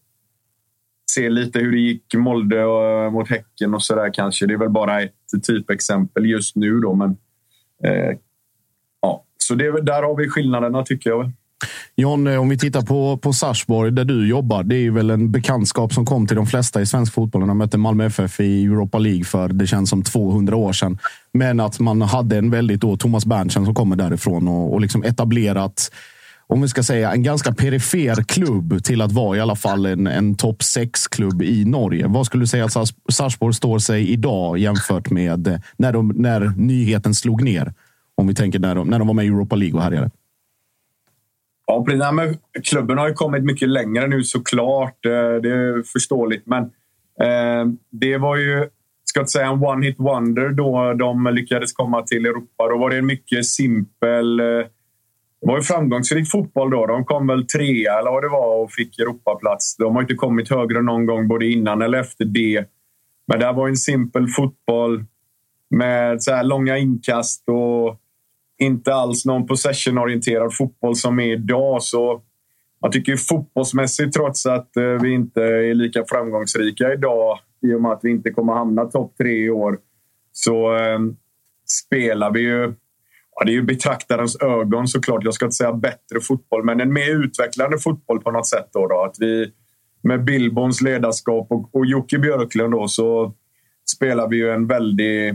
se lite hur det gick Molde och, eh, mot Häcken och sådär kanske. Det är väl bara ett typexempel just nu då, men eh, ja, så det, där har vi skillnaderna tycker jag. John, eh, om vi tittar på, på Sarsborg där du jobbar. Det är väl en bekantskap som kom till de flesta i svensk fotboll när de mötte Malmö FF i Europa League för det känns som 200 år sedan. Men att man hade en väldigt då Thomas Berntsen som kommer därifrån och, och liksom etablerat om vi ska säga, en ganska perifer klubb till att vara i alla fall en, en topp 6-klubb i Norge. Vad skulle du säga att Sarpsborg står sig idag jämfört med eh, när, de, när nyheten slog ner? Om vi tänker när de, när de var med i Europa League och härjade. Ja, men klubben har ju kommit mycket längre nu såklart. Eh, det är förståeligt. Men eh, det var ju, ska inte säga en one-hit wonder då de lyckades komma till Europa. Då var det en mycket simpel eh, det var ju framgångsrik fotboll då. De kom väl trea eller vad det var och fick Europaplats. De har inte kommit högre någon gång både innan eller efter det. Men det var en simpel fotboll med så här långa inkast och inte alls någon possession-orienterad fotboll som är idag. Så jag tycker fotbollsmässigt, trots att eh, vi inte är lika framgångsrika idag i och med att vi inte kommer hamna topp tre i år, så eh, spelar vi ju Ja, det är ju betraktarens ögon såklart. Jag ska inte säga bättre fotboll, men en mer utvecklande fotboll på något sätt. Då, då. Att vi med Billborns ledarskap och, och Jocke Björklund då, så spelar vi ju en väldigt...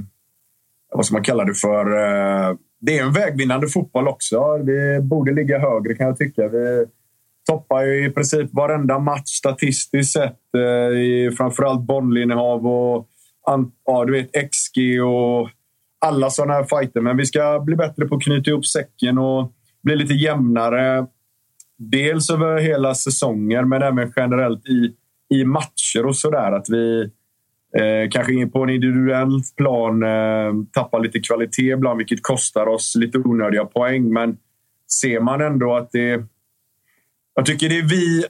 Vad ska man kalla det för? Eh, det är en vägvinnande fotboll också. Det borde ligga högre kan jag tycka. Vi toppar ju i princip varenda match statistiskt sett. Eh, I framförallt bollinnehav och ja, du vet, XG och alla sådana här fighter. Men vi ska bli bättre på att knyta ihop säcken och bli lite jämnare. Dels över hela säsonger, men även generellt i, i matcher och sådär. Att vi eh, kanske på en individuell plan eh, tappar lite kvalitet ibland, vilket kostar oss lite onödiga poäng. Men ser man ändå att det... Jag tycker det är vi...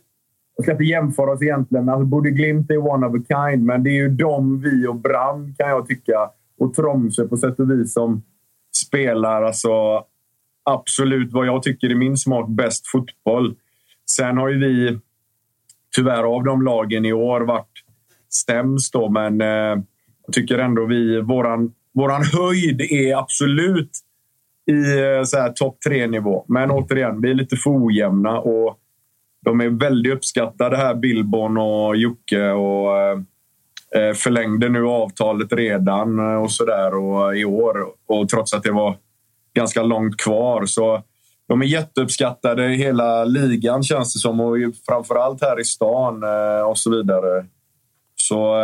Jag ska inte jämföra oss egentligen. Alltså, Bode Glimt är one of a kind, men det är ju de, vi och Brann, kan jag tycka och Tromsö på sätt och vis som spelar alltså, absolut vad jag tycker i min smak bäst fotboll. Sen har ju vi tyvärr av de lagen i år varit sämst då, men eh, jag tycker ändå vi, våran, våran höjd är absolut i eh, topp tre-nivå. Men återigen, vi är lite för ojämna och de är väldigt uppskattade här, Billborn och Jocke. Och, eh Eh, förlängde nu avtalet redan eh, och sådär eh, i år. Och trots att det var ganska långt kvar. Så de är jätteuppskattade i hela ligan känns det som. Och framförallt här i stan och så vidare. Så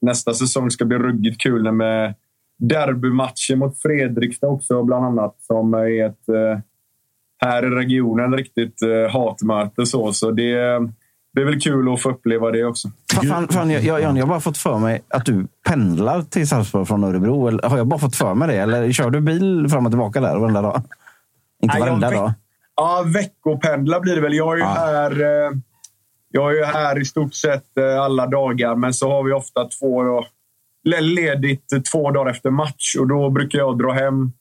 nästa säsong ska bli ruggigt kul med derbymatcher mot Fredrikstad också bland annat. Som är ett här i regionen riktigt hatmöte. Så, så det, det är väl kul att få uppleva det också. Fan, fan, jag, jag, jag har bara fått för mig att du pendlar till Sarpsborg från Örebro. Eller, har jag bara fått för mig det? Eller kör du bil fram och tillbaka där varenda dag? Inte varenda dag? Ja, veckopendla blir det väl. Jag är ju ja. här... Eh, jag är ju här i stort sett eh, alla dagar, men så har vi ofta två ledigt två dagar efter match och då brukar jag dra hem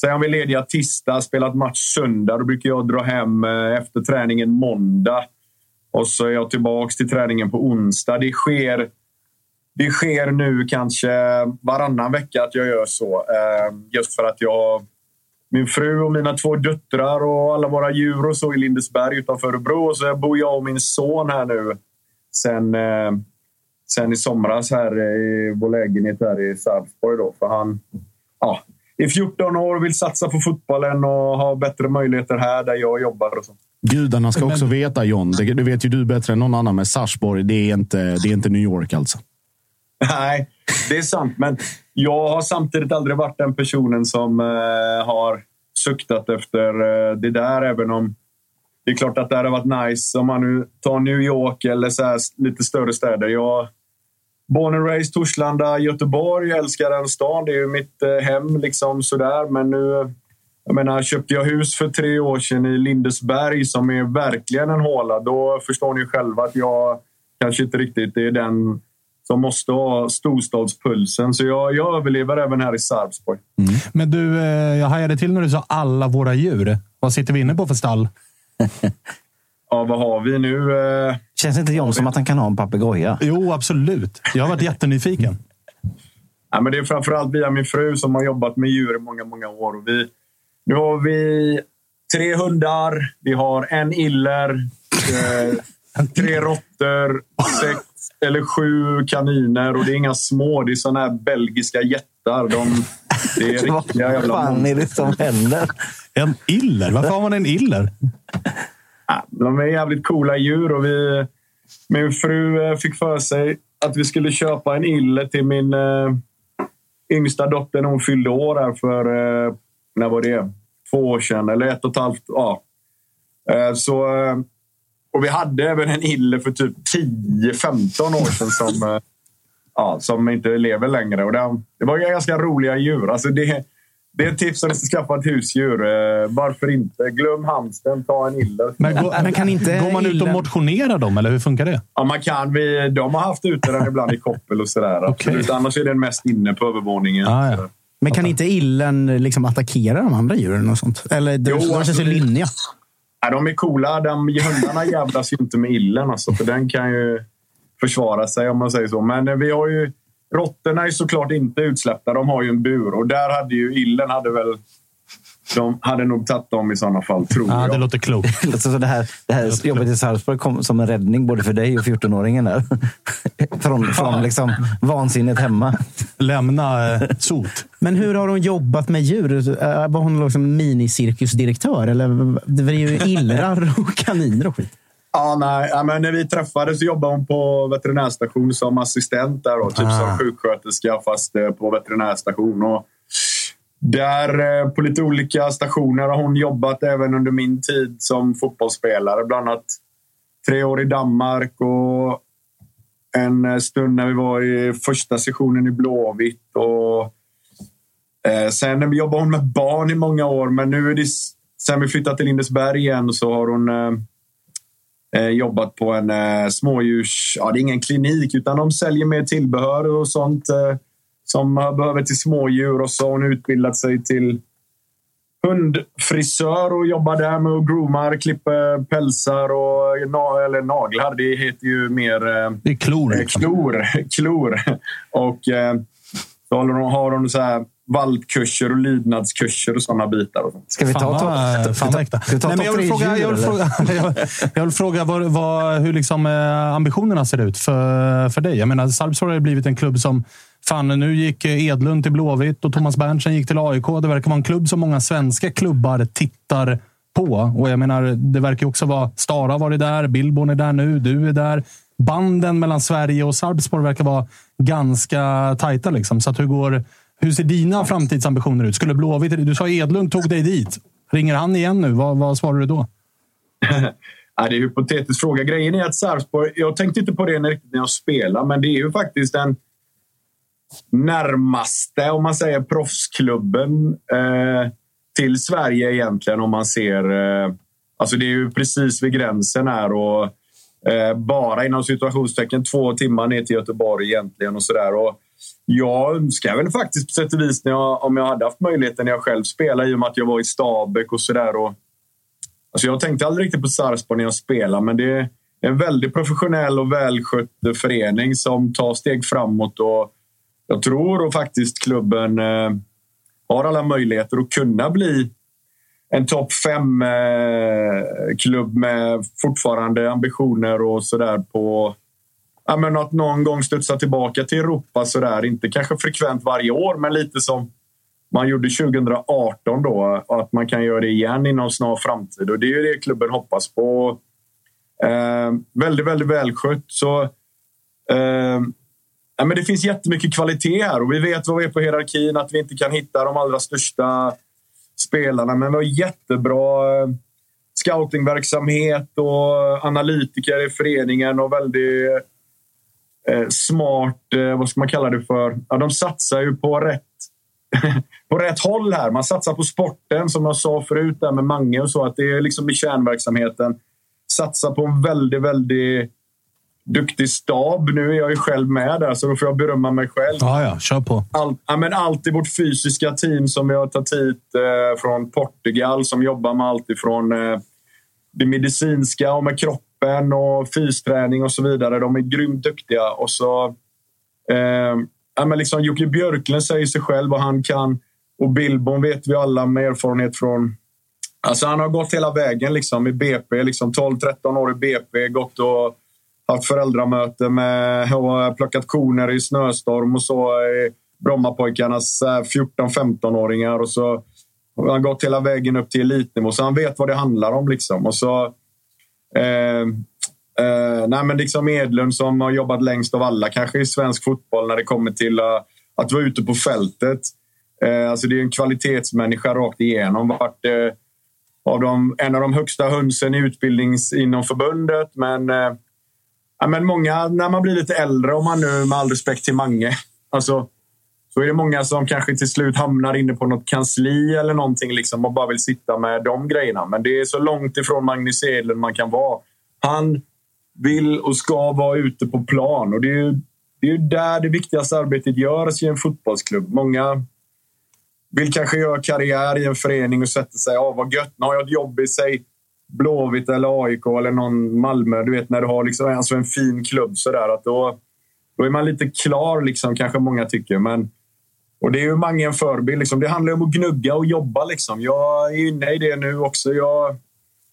Säg om vi är lediga tisdag, spelat match söndag, då brukar jag dra hem eh, efter träningen måndag. Och så är jag tillbaka till träningen på onsdag. Det sker, det sker nu kanske varannan vecka att jag gör så. Eh, just för att jag min fru och mina två döttrar och alla våra djur och så i Lindesberg utanför Örebro. Och så bor jag och min son här nu sen, eh, sen i somras här i vår lägenhet här i Sarpsborg. Då, för han, ja, är 14 år och vill satsa på fotbollen och ha bättre möjligheter här där jag jobbar. Och så. Gudarna ska också veta, John, det, det vet ju du bättre än någon annan, med Sarsborg, det är inte, det är inte New York alltså. Nej, det är sant. Men jag har samtidigt aldrig varit den personen som eh, har suktat efter eh, det där, även om det är klart att det hade varit nice om man nu tar New York eller så lite större städer. Jag Born and raised Torslanda, Göteborg. Jag älskar den stan. Det är ju mitt eh, hem. liksom sådär. Men nu jag menar, köpte jag hus för tre år sedan i Lindesberg som är verkligen en håla. Då förstår ni själva att jag kanske inte riktigt är den som måste ha storstadspulsen. Så jag, jag överlever även här i Sarpsborg. Mm. Men du, eh, jag hajade till när du sa alla våra djur. Vad sitter vi inne på för stall? Ja, vad har vi nu? Eh, Känns inte John som att han kan ha en papegoja? Jo, absolut. Jag har varit jättenyfiken. Ja, men det är framförallt via min fru som har jobbat med djur i många, många år. Och vi, nu har vi tre hundar, vi har en iller, eh, tre råttor, sex eller sju kaniner. Och det är inga små, det är såna här belgiska jättar. De, det är riktiga jävla Vad fan är det som händer? En iller? Varför har man en iller? De är jävligt coola djur och vi, min fru eh, fick för sig att vi skulle köpa en ille till min eh, yngsta dotter när hon fyllde år här för, eh, när var det? Två år sedan eller ett och ett halvt. Ja. Eh, så, eh, och vi hade även en ille för typ 10-15 år sedan som, eh, ja, som inte lever längre. Och det, det var ganska roliga djur. Alltså det, det är ett tips om ni ska skaffa ett husdjur. Eh, varför inte? Glöm hamsten, ta en iller. Men, gå, men kan inte går man ut och motionerar dem, eller hur funkar det? Ja, man kan. Vi, de har haft ute den ibland i koppel och sådär. okay. Annars är den mest inne på övervåningen. Ah, ja. Men kan inte illen liksom attackera de andra djuren? och sånt? Eller de, jo, de känns ju linniga. Ja, de är coola. De, hundarna jävlas ju inte med illen. Alltså, för den kan ju försvara sig om man säger så. Men eh, vi har ju Råttorna är såklart inte utsläppta. De har ju en bur och där hade ju illen hade väl de hade nog tagit dem i sådana fall, tror ja, jag. Det låter klokt. det här, det här jobbet i Sarpsborg kom som en räddning både för dig och 14-åringen. från från liksom vansinnet hemma. Lämna eh, sot. Men hur har hon jobbat med djur? Eh, var hon liksom minicirkusdirektör? Eller det var ju illrar och kaniner och skit. Ja, nej. Ja, men när vi träffades jobbade hon på veterinärstation som assistent där. Då, typ ah. som sjuksköterska fast eh, på veterinärstation. Och där eh, på lite olika stationer har hon jobbat även under min tid som fotbollsspelare. Bland annat tre år i Danmark och en eh, stund när vi var i första sessionen i Blåvitt. Och, eh, sen jobbade hon med barn i många år, men nu är det, sen vi flyttade till Lindesberg igen så har hon eh, jobbat på en eh, smådjurs... Ja, det är ingen klinik, utan de säljer mer tillbehör och sånt. Eh, som behöver till smådjur och så har hon utbildat sig till hundfrisör och jobbar där med att groomar, klipper pälsar och eller naglar. Det heter ju mer... Det är klor. Liksom. Klor. klor. Och eh, så har de så här valpkurser och lydnadskurser och sådana bitar. Och Ska vi ta, Fan, ta, vad- fan vad äkta. Nej, men jag vill fråga, jag vill fråga, jag, jag vill fråga vad, vad, hur liksom, eh, ambitionerna ser ut för, för dig. Jag menar, Sarpsborg har blivit en klubb som... Fan, nu gick eh, Edlund till Blåvitt och Thomas Berntsen gick till AIK. Det verkar vara en klubb som många svenska klubbar tittar på. Och jag menar, det verkar också vara... Stara har varit där, Billborn är där nu, du är där. Banden mellan Sverige och Sarpsborg verkar vara ganska tajta. Liksom. Så att hur, går, hur ser dina framtidsambitioner ut? Skulle Blåvitt... Du sa Edlund tog dig dit. Ringer han igen nu? Vad, vad svarar du då? Ja, det är en hypotetisk fråga. Grejen är att Sarpsborg... Jag tänkte inte på det när jag spelade, men det är ju faktiskt den närmaste, om man säger proffsklubben eh, till Sverige egentligen. Om man ser... Eh, alltså det är ju precis vid gränsen här och eh, bara inom situationstecken två timmar ner till Göteborg egentligen och sådär. Och jag önskar väl faktiskt på sätt och vis när jag, om jag hade haft möjligheten när jag själv spelade i och med att jag var i Stabäck och sådär. Alltså jag tänkte aldrig riktigt på Sarpsborg när jag spelade, men det är en väldigt professionell och välskött förening som tar steg framåt. Och jag tror och faktiskt klubben eh, har alla möjligheter att kunna bli en topp fem-klubb eh, med fortfarande ambitioner och sådär på ja, men att någon gång studsa tillbaka till Europa. Sådär. Inte kanske frekvent varje år, men lite som man gjorde 2018 då. Att man kan göra det igen inom snar framtid. Och det är ju det klubben hoppas på. Eh, väldigt, väldigt välskött. Så, eh, ja, men det finns jättemycket kvalitet här och vi vet vad vi är på hierarkin. Att vi inte kan hitta de allra största spelarna. Men vi har jättebra eh, scoutingverksamhet och analytiker i föreningen och väldigt smart, eh, vad ska man kalla det för? Ja, de satsar ju på rätt, på rätt håll här. Man satsar på sporten, som jag sa förut där med Mange och så. Att det är liksom i kärnverksamheten. Satsa på en väldigt, väldigt duktig stab. Nu är jag ju själv med där, så då får jag berömma mig själv. Ja, ja. Kör på. All, ja, men allt i vårt fysiska team som vi har tagit hit eh, från Portugal som jobbar med allt ifrån eh, det medicinska och med kroppen och fysträning och så vidare. De är grymt duktiga. Och så, eh, ja, men liksom Jocke Björklund säger sig själv vad han kan. Och Billborn vet vi alla med erfarenhet från... Alltså han har gått hela vägen liksom, i BP. Liksom 12-13 år i BP. Gått och haft föräldramöte med och plockat koner i snöstorm och så. i Brommapojkarnas eh, 14-15-åringar. Och så har han gått hela vägen upp till elitnivå, så han vet vad det handlar om. Liksom. Och så, Eh, eh, nej men liksom Edlund som har jobbat längst av alla kanske i svensk fotboll när det kommer till uh, att vara ute på fältet. Eh, alltså det är en kvalitetsmänniska rakt igenom. Vart, eh, av de, en av de högsta hönsen i utbildnings inom förbundet. Men, eh, ja, men många, när man blir lite äldre, om man nu med all respekt till Mange, alltså, då är det många som kanske till slut hamnar inne på något kansli eller någonting liksom och bara vill sitta med de grejerna. Men det är så långt ifrån Magnus Edlund man kan vara. Han vill och ska vara ute på plan och det är ju, det är ju där det viktigaste arbetet görs i en fotbollsklubb. Många vill kanske göra karriär i en förening och sätter sig av vad gött. Nu har jag ett jobb i sig Blåvitt eller AIK eller någon Malmö. Du vet när du har liksom, alltså en fin klubb sådär. Att då, då är man lite klar, liksom, kanske många tycker. Men, och det är ju många en förebild. Liksom. Det handlar om att gnugga och jobba. Liksom. Jag är inne i det nu också. Jag,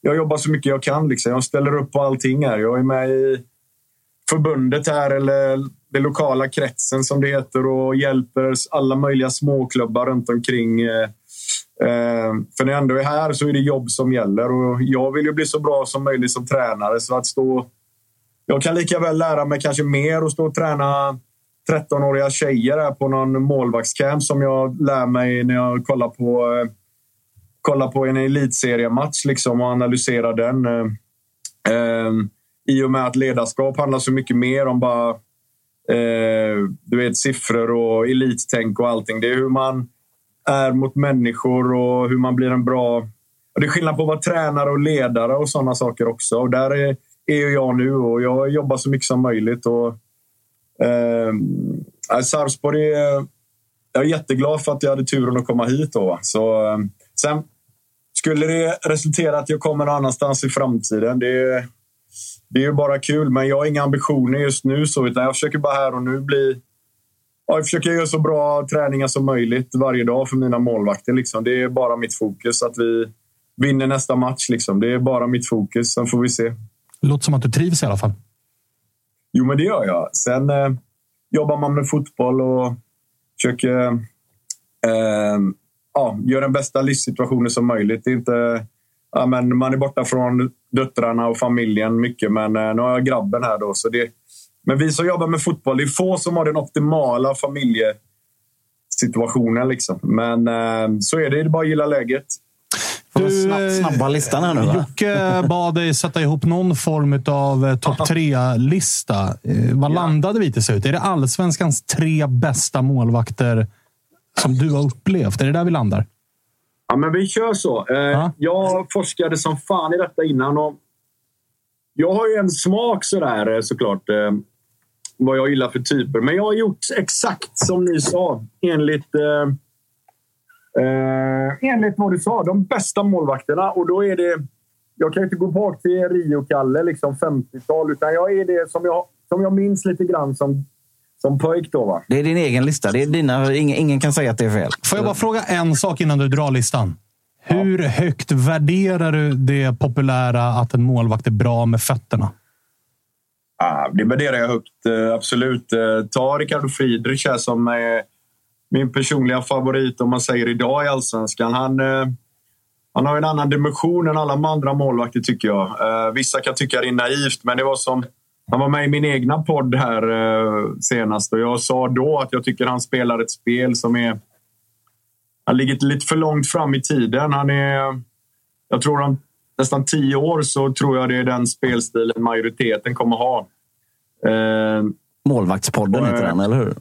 jag jobbar så mycket jag kan. Liksom. Jag ställer upp på allting här. Jag är med i förbundet här, eller den lokala kretsen som det heter och hjälper alla möjliga småklubbar runt omkring. Eh, eh för när jag ändå är här så är det jobb som gäller och jag vill ju bli så bra som möjligt som tränare. Så att stå... Jag kan lika väl lära mig kanske mer och stå och träna 13-åriga tjejer här på någon målvaktscamp som jag lär mig när jag kollar på, eh, kollar på en elitseriematch liksom och analyserar den. Eh, eh, I och med att ledarskap handlar så mycket mer om bara eh, du vet, siffror och elittänk och allting. Det är hur man är mot människor och hur man blir en bra... Och det är skillnad på att vara tränare och ledare och sådana saker också. Och där är, är jag nu och jag jobbar så mycket som möjligt. Och, eh, Sarpsborg jag är jätteglad för att jag hade turen att komma hit. Då. Så, eh, sen skulle det resultera att jag kommer någon annanstans i framtiden, det, det är ju bara kul. Men jag har inga ambitioner just nu, så, utan jag försöker bara här och nu bli... Ja, jag försöker göra så bra träningar som möjligt varje dag för mina målvakter. Liksom. Det är bara mitt fokus. Att vi vinner nästa match. Liksom. Det är bara mitt fokus. Sen får vi se. Låter som att du trivs i alla fall. Jo, men det gör jag. Sen eh, jobbar man med fotboll och försöker eh, ja, göra den bästa livssituationen som möjligt. Det är inte, ja, men man är borta från döttrarna och familjen mycket, men eh, nu har jag grabben här. Då, så det, men vi som jobbar med fotboll, det är få som har den optimala familjesituationen. Liksom. Men eh, så är det. Det är bara att gilla läget. Du, snabb, snabba listan här nu. Va? Jocke bad dig sätta ihop någon form av eh, topp tre-lista. Eh, vad Ja. landade vi till slut? Är det allsvenskans tre bästa målvakter som du har upplevt? Är det där vi landar? Ja, men vi kör så. Eh, Jag forskade som fan i detta innan. Och jag har ju en smak sådär eh, såklart. Eh, vad jag gillar för typer. Men jag har gjort exakt som ni sa. Enligt, eh, eh, enligt vad du sa. De bästa målvakterna. Och då är det... Jag kan ju inte gå bak till Rio-Kalle, liksom 50-tal. Utan jag är det som jag, som jag minns lite grann som, som pojk då. Va? Det är din egen lista. Det är dina, ingen, ingen kan säga att det är fel. Får jag bara fråga en sak innan du drar listan? Hur högt värderar du det populära att en målvakt är bra med fötterna? Ah, det värderar jag högt, eh, absolut. Eh, Ta Ricardo Friedrich här som är min personliga favorit om man säger idag i Allsvenskan. Han, eh, han har en annan dimension än alla andra målvakter tycker jag. Eh, Vissa kan tycka det är naivt, men det var som... Han var med i min egna podd här eh, senast och jag sa då att jag tycker han spelar ett spel som är... Han ligger lite för långt fram i tiden. Han är... Jag tror om nästan tio år så tror jag det är den spelstilen majoriteten kommer ha. Målvaktspodden heter den, eller hur?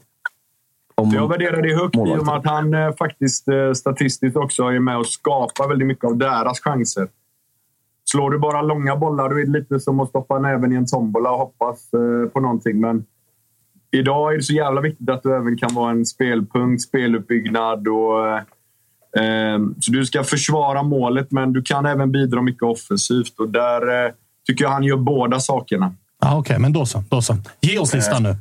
Om jag värderar det högt i och med att han eh, faktiskt eh, statistiskt också är med och skapar väldigt mycket av deras chanser. Slår du bara långa bollar då är det lite som att stoppa näven i en tombola och hoppas eh, på någonting. Men idag är det så jävla viktigt att du även kan vara en spelpunkt, speluppbyggnad och... eh, Eh, så du ska försvara målet, men du kan även bidra mycket offensivt. Och där eh, tycker jag han gör båda sakerna. Ah, Okej, men då så. Då så. Ge oss listan nu.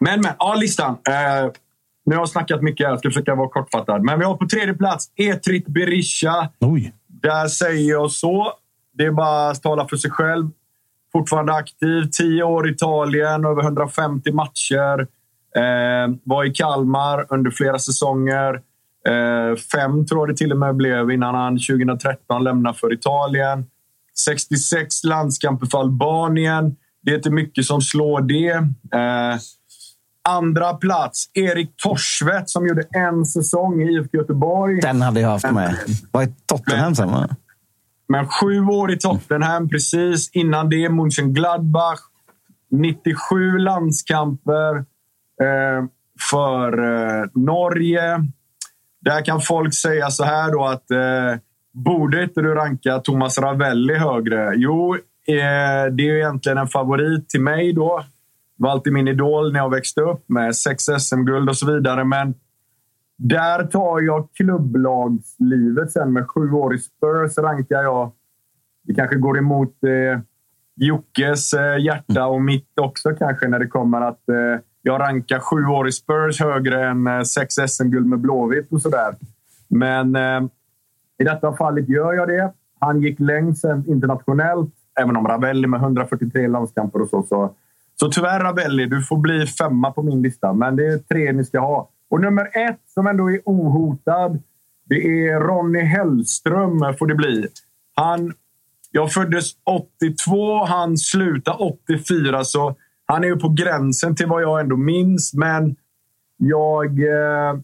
Men, men. Ja, listan. Eh, nu har jag snackat mycket här. Jag ska försöka vara kortfattad. Men vi har på tredje plats Etrit Berisha. Oj. Där säger jag så. Det är bara att tala för sig själv. Fortfarande aktiv. 10 år i Italien, över 150 matcher. Eh, var i Kalmar under flera säsonger. Eh, fem tror jag det till och med blev innan han 2013 lämnade för Italien. 66 landskamper för Albanien. Det är inte mycket som slår det. Eh, andra plats, Erik Torsvedt som gjorde en säsong i IFK Göteborg. Den hade jag haft med. Vad är Tottenham sen? va? Men sju år i Tottenham, precis. Innan det Mönchengladbach. 97 landskamper eh, för eh, Norge. Där kan folk säga så här då att eh, borde inte du ranka Thomas Ravelli högre? Jo, eh, det är egentligen en favorit till mig då. Var alltid min idol när jag växte upp med sex SM-guld och så vidare. Men där tar jag klubblagslivet sen med sju år i Spurs rankar jag. Det kanske går emot eh, Jockes eh, hjärta och mitt också kanske när det kommer att eh, jag rankar sju år i Spurs högre än eh, sex SM-guld med Blåvitt och sådär. Men eh, i detta fallet gör jag det. Han gick längst sen internationellt, även om Ravelli med 143 landskamper och så. Så, så tyvärr Ravelli, du får bli femma på min lista. Men det är tre ni ska ha. Och nummer ett, som ändå är ohotad, det är Ronny Hellström får det bli. Han, jag föddes 82, han slutade 84, så han är ju på gränsen till vad jag ändå minns. Men jag eh,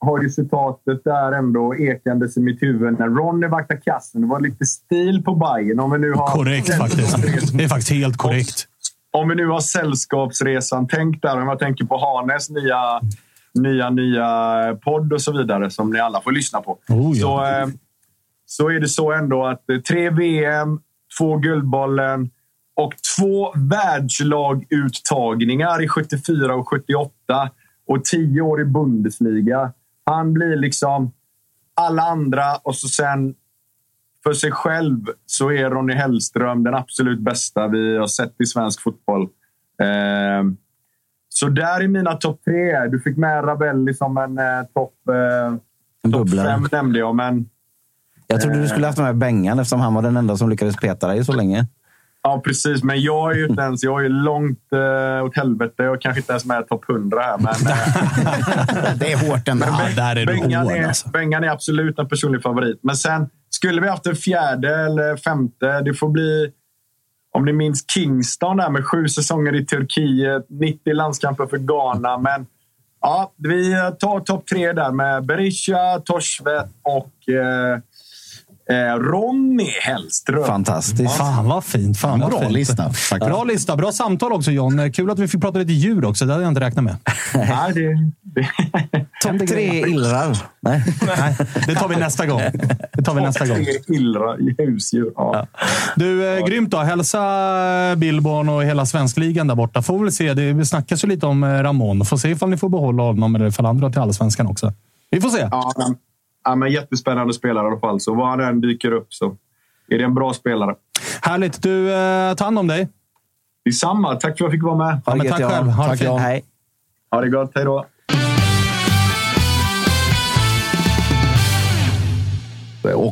har ju citatet där ändå ekandes i mitt huvud när Ronny vaktade kassen. Det var lite stil på Bayern om vi nu har Korrekt faktiskt. Det är faktiskt helt korrekt om vi nu har sällskapsresan tänkt där, om jag tänker på Hanes nya, nya, nya podd och så vidare som ni alla får lyssna på. Oh, ja. så, eh, så är det så ändå att eh, tre VM, två Guldbollen och två världslaguttagningar i 74 och 78. och tio år i Bundesliga. Han blir liksom alla andra och så sen för sig själv så är Ronny Hellström den absolut bästa vi har sett i svensk fotboll. Eh, så där är mina topp tre. Du fick med Rabelli som en eh, topp eh, top fem nämnde jag, men... Jag trodde du skulle haft med Bengan eftersom han var den enda som lyckades peta dig så länge. Ja, precis. Men jag är ju inte ens... Jag är långt eh, åt helvete. Jag kanske inte ens med i topp 100 här. Men, eh, det är hårt ändå. Ja, där är du Bengan, hård är, alltså. Bengan är absolut en personlig favorit. Men sen, skulle vi haft en fjärde eller femte, det får bli... Om ni minns Kingston där med sju säsonger i Turkiet, 90 landskamper för Ghana. Men ja, vi tar topp tre där med Berisha, Torsvet och eh, eh, Ronny Hellström. Fantastiskt. Fan vad fint. Fan vad Bra fint. lista. Bra lista. Bra samtal också John. Kul att vi fick prata lite djur också. Det hade jag inte räknat med. Nej, det, det, Topp tre illrar. Nej. Nej, det tar vi nästa gång. Det tar vi nästa gång. Tre illra i husdjur. Ja. Du, eh, grymt då. Hälsa Billborn och hela svenskligan där borta. Får väl se. Det snackas ju lite om eh, Ramon. Får se ifall ni får behålla honom eller ifall han drar till allsvenskan också. Vi får se. Ja, men, ja, men jättespännande spelare i alla fall. Så var han än dyker upp så är det en bra spelare. Härligt. Du, eh, ta hand om dig. Detsamma. Tack för att jag fick vara med. Ja, men tack Jan. själv. Ha det Tack, fint. Jan. Hej. Ha det gott. Hej då. Och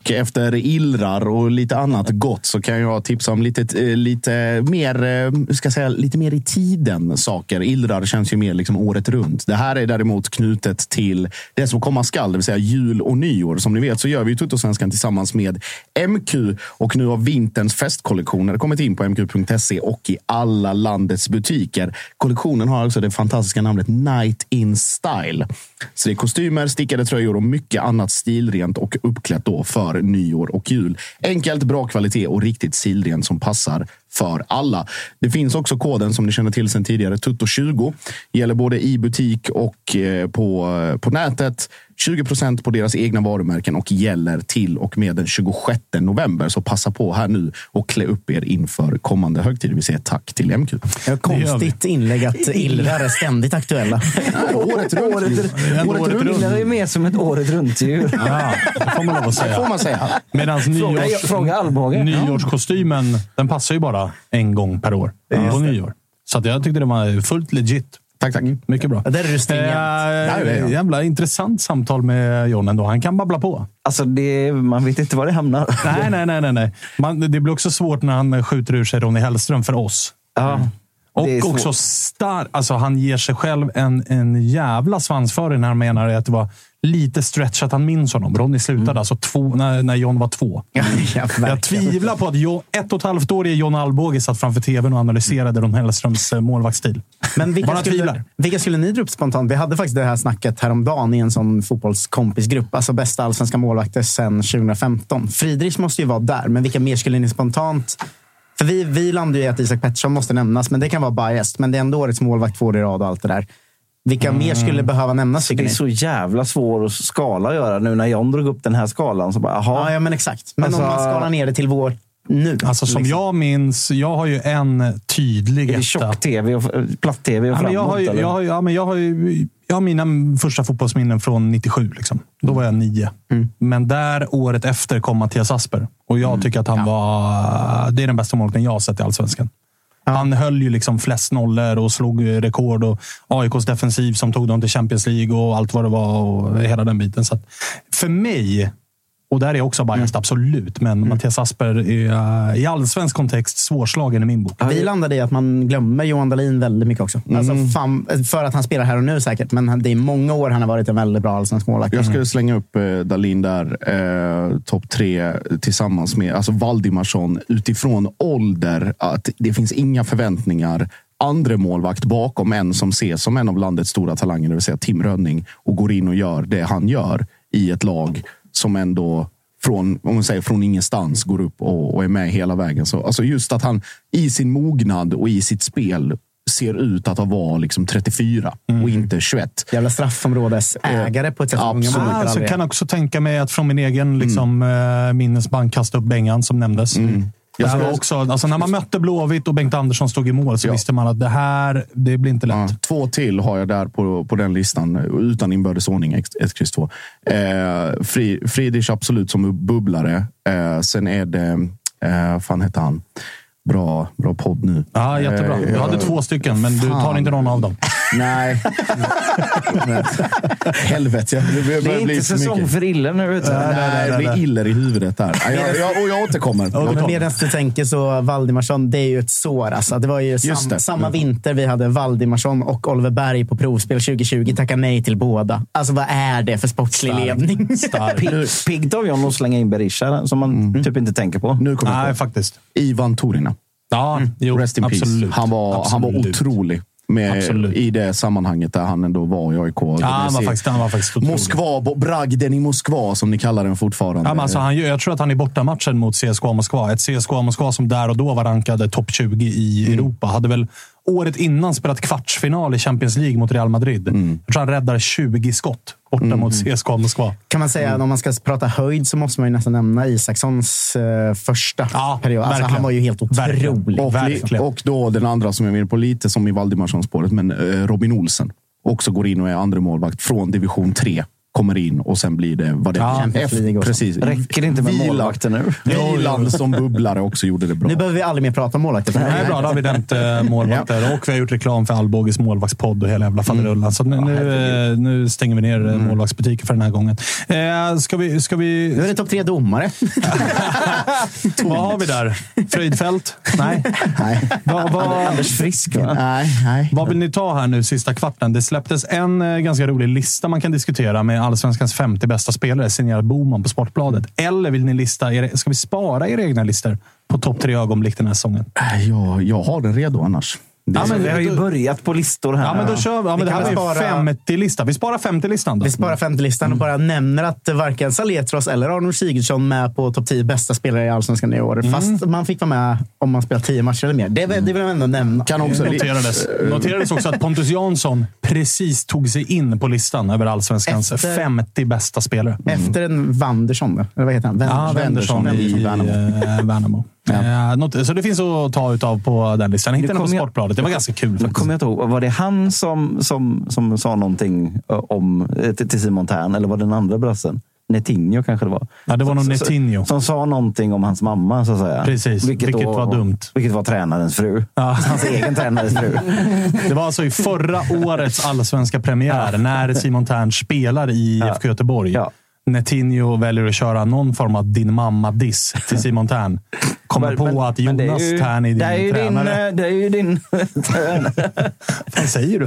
Och efter illrar och lite annat gott så kan jag tipsa om lite, eh, lite mer, eh, ska säga, lite mer i tiden saker. Illrar känns ju mer liksom året runt. Det här är däremot knutet till det som komma skall, det vill säga jul och nyår. Som ni vet så gör vi ju Tuttosvenskan tillsammans med MQ och nu har vinterns festkollektioner kommit in på mq.se och i alla landets butiker. Kollektionen har alltså det fantastiska namnet Night in Style. Så det är kostymer, stickade tröjor och mycket annat stilrent och uppklätt då för nyår och jul. Enkelt, bra kvalitet och riktigt stilrent som passar för alla. Det finns också koden som ni känner till sedan tidigare, Tutto20. Gäller både i butik och eh, på, på nätet. 20 procent på deras egna varumärken och gäller till och med den 26 november. Så passa på här nu och klä upp er inför kommande högtider. Vi säger tack till MQ. Konstigt inlägg att illrar är ständigt aktuella. året runt. Året, året, runt. Det är mer som ett året runt-djur. Ja, det får man lov att säga. Det får man säga. Medan Fråga- nyårs, fråga Alvbåge. nyårskostymen, den passar ju bara en gång per år. På nyår. Så att jag tyckte det var fullt legit. Tack, tack. Mycket bra. Där är du stringent. Eh, är jag. jävla intressant samtal med John ändå. Han kan babbla på. Alltså, det, man vet inte var det hamnar. Nej, nej, nej. nej, nej. Man, det blir också svårt när han skjuter ur sig Ronny Hellström för oss. Ja. Och också stark. Alltså, han ger sig själv en, en jävla svansföring när han menar att det var lite stretch att han minns honom. Ronny slutade alltså två, när, när John var två. Ja, ja, Jag verkligen. tvivlar på att John, ett och ett halvt år John Alvbåge satt framför tvn och analyserade Ron Hellströms eh, målvaktsstil. Men vilka Bara skulle, tvivlar. vilka skulle ni dra upp spontant? Vi hade faktiskt det här snacket häromdagen i en sån fotbollskompisgrupp. Alltså bästa allsvenska målvakter sedan 2015. Friedrich måste ju vara där, men vilka mer skulle ni spontant... För vi, vi landar ju i att Isak Pettersson måste nämnas, men det kan vara biased. Men det är ändå årets målvakt två år i rad och allt det där. Vilka mer skulle behöva nämnas, Det tycker är så jävla svår att skala att göra. Nu när John drog upp den här skalan så bara, Ja, jaha. ja, men exakt. Men om Alltså- man skalar ner det till vår nu. Alltså som liksom. jag minns, jag har ju en tydlig Är det etta. tjock-tv och platt-tv och Ja, men jag, framåt? har ju, eller? jag, har, ju- ja, men jag, har ju, jag har mina första fotbollsminnen från 97. Liksom. Då var jag nio. Mm. Men där året efter kom Mattias Asper. Och jag tycker att han var... Det är den bästa målvakten jag har sett i Allsvenskan. Han höll ju liksom flest nollor och slog rekord. Och AIKs defensiv som tog dem till Champions League och allt vad det var. och Hela den biten. Så att för mig, och där är också Mm. biased, absolut. Men Mattias Asper är eh, i allsvensk kontext svårslagen i min bok. Vi landade i att man glömmer Johan Dahlin väldigt mycket också. Alltså, fan, för att han spelar här och nu säkert, men det är många år han har varit en väldigt bra allsvensk målvakt. Jag skulle slänga upp eh, Dalin där, eh, topp tre, tillsammans med alltså Valdimarsson utifrån ålder. Att det finns inga förväntningar. Andre målvakt bakom en som ses som en av landets stora talanger, det vill säga Tim Rönning, och går in och gör det han gör i ett lag som ändå från, om man säger, från ingenstans går upp och, och är med hela vägen. Så, alltså just att han i sin mognad och i sitt spel ser ut att ha vara liksom 34 och inte 21. Jävla straffområdesägare på ett sätt som många Absolut. Ah, så aldrig är. kan jag också tänka mig att från min egen liksom, eh, minnesbank kasta upp Bengan som nämndes. Det här var också, alltså, när man mötte Blåvitt och Bengt Andersson stod i mål så Ja. visste man att det här det blir inte lätt. Ja, två till har jag där på, på den listan, utan inbördes ordning. Ett, ett kryss två. Eh, Fri, Friedrich absolut som bubblare. Eh, sen är det, eh, fan hette han? Bra, bra podd nu. Ja, jättebra. Eh, Du hade två stycken, men du tar fan. inte någon av dem. Nej. Helvete, jag, det är inte för säsong mycket. för iller nu. Vet du. Nej, det blir iller i huvudet där. Ja, jag, jag, och jag återkommer. Ja, men medan du tänker så, Valdimarsson, det är ju ett sår. Alltså. Det var ju sam, det. samma Mm. vinter vi hade Valdimarsson och Oliver Berg på provspel 2020. Tacka nej till båda. Alltså vad är det för sportslig ledning? Pig- Piggt av John att slänga in Berisha som man typ inte tänker på. Nu kommer Nej, jag på. faktiskt. Ivan Torina. Ja, jo, Rest in absolut. peace. Han var, han var otrolig. Med, Absolut. I det sammanhanget där han ändå var i AIK. Ja, han var faktiskt, han var faktiskt otrolig. Moskva, bragden i Moskva som ni kallar den fortfarande. Ja, men alltså, han, jag tror att han i bortamatchen mot CSKA Moskva, ett CSKA Moskva som där och då var rankade topp 20 i Mm. Europa, hade väl året innan spelat kvartsfinal i Champions League mot Real Madrid. Mm. Jag tror han räddar 20 skott borta mot CSKA Moskva. Kan man säga, Mm. om man ska prata höjd så måste man ju nästan nämna Isakssons eh, första Ja, period. Alltså, han var ju helt Verkligen. otrolig. och, li- verkligen. och då den andra som jag vill på lite som i Valdimarsson-spåret, men eh, Robin Olsen. Också går in och är andra målvakt från division 3. Kommer in och sen blir det vad det Ja, så. Precis. Räcker det inte med Vila- målvakter nu? Vilan som bubblare också gjorde det bra. Nu behöver vi aldrig mer prata om målvakter. Nej, här- bra, då har vi nämnt eh, målvakter och vi har gjort reklam för Allbåges målvaktspodd och hela jävla faderullan. Så nu, nu, eh, nu stänger vi ner mm. målvaktsbutiken för den här gången. Eh, ska vi... Ska vi Nu är det topp tre domare. vad har vi där? Fröjdfält? Nej. Nej. Vad, vad, Anders Frisk, va? Nej, nej. vad vill ni ta här nu sista kvarten? Det släpptes en eh, ganska rolig lista man kan diskutera med Allsvenskans 50 bästa spelare, signerad Boman på Sportbladet. Eller vill ni lista er, ska vi spara era egna listor på topp tre ögonblick den här säsongen? Nej, Jag, jag har den redo annars. Det Ja, men vi har ju då- börjat på listor här. Ja, men då kör vi. Ja, men Vi det här ju spara- 50-lista. Vi sparar 50-listan då. Vi sparar femtelistan och bara nämner att varken Saletros eller Arnold Sigurdsson med på topp 10 bästa spelare i Allsvenskan i år. Fast man fick vara med om man spelat 10 matcher eller mer. Det, det vill jag ändå nämna. kan också... Noterades. Noterades också att Pontus Jansson precis tog sig in på listan över Allsvenskans Efter- 50 bästa spelare. Efter en Wandersson, då. eller vad heter han? Ja, Wendersson i eh, Värnamo. Eh, något- Så det finns att ta utav på den listan. Hittade den på jag- Sportbladet. Det var ganska kul. Nu kommer jag inte ihåg. Var det han som, som, som sa någonting ö, om, eh, till till Simon Tern? Eller var det den andra brassen? Netinho kanske det var. Ja, det var så- Netinho. Som sa någonting om hans mamma, så att säga. Precis, vilket var dumt. Vilket var tränarens fru. Ja. Hans egen tränares fru. Det var alltså i förra årets allsvenska premiär när Simon Tern spelar i IFK Göteborg. Ja. Netinho väljer att köra någon form av din mamma-diss till Simon Tern. Kommer på att är Jonas ju- Tern är din det är ju din, tränare. eh, Det är ju din tränare. Vad säger du?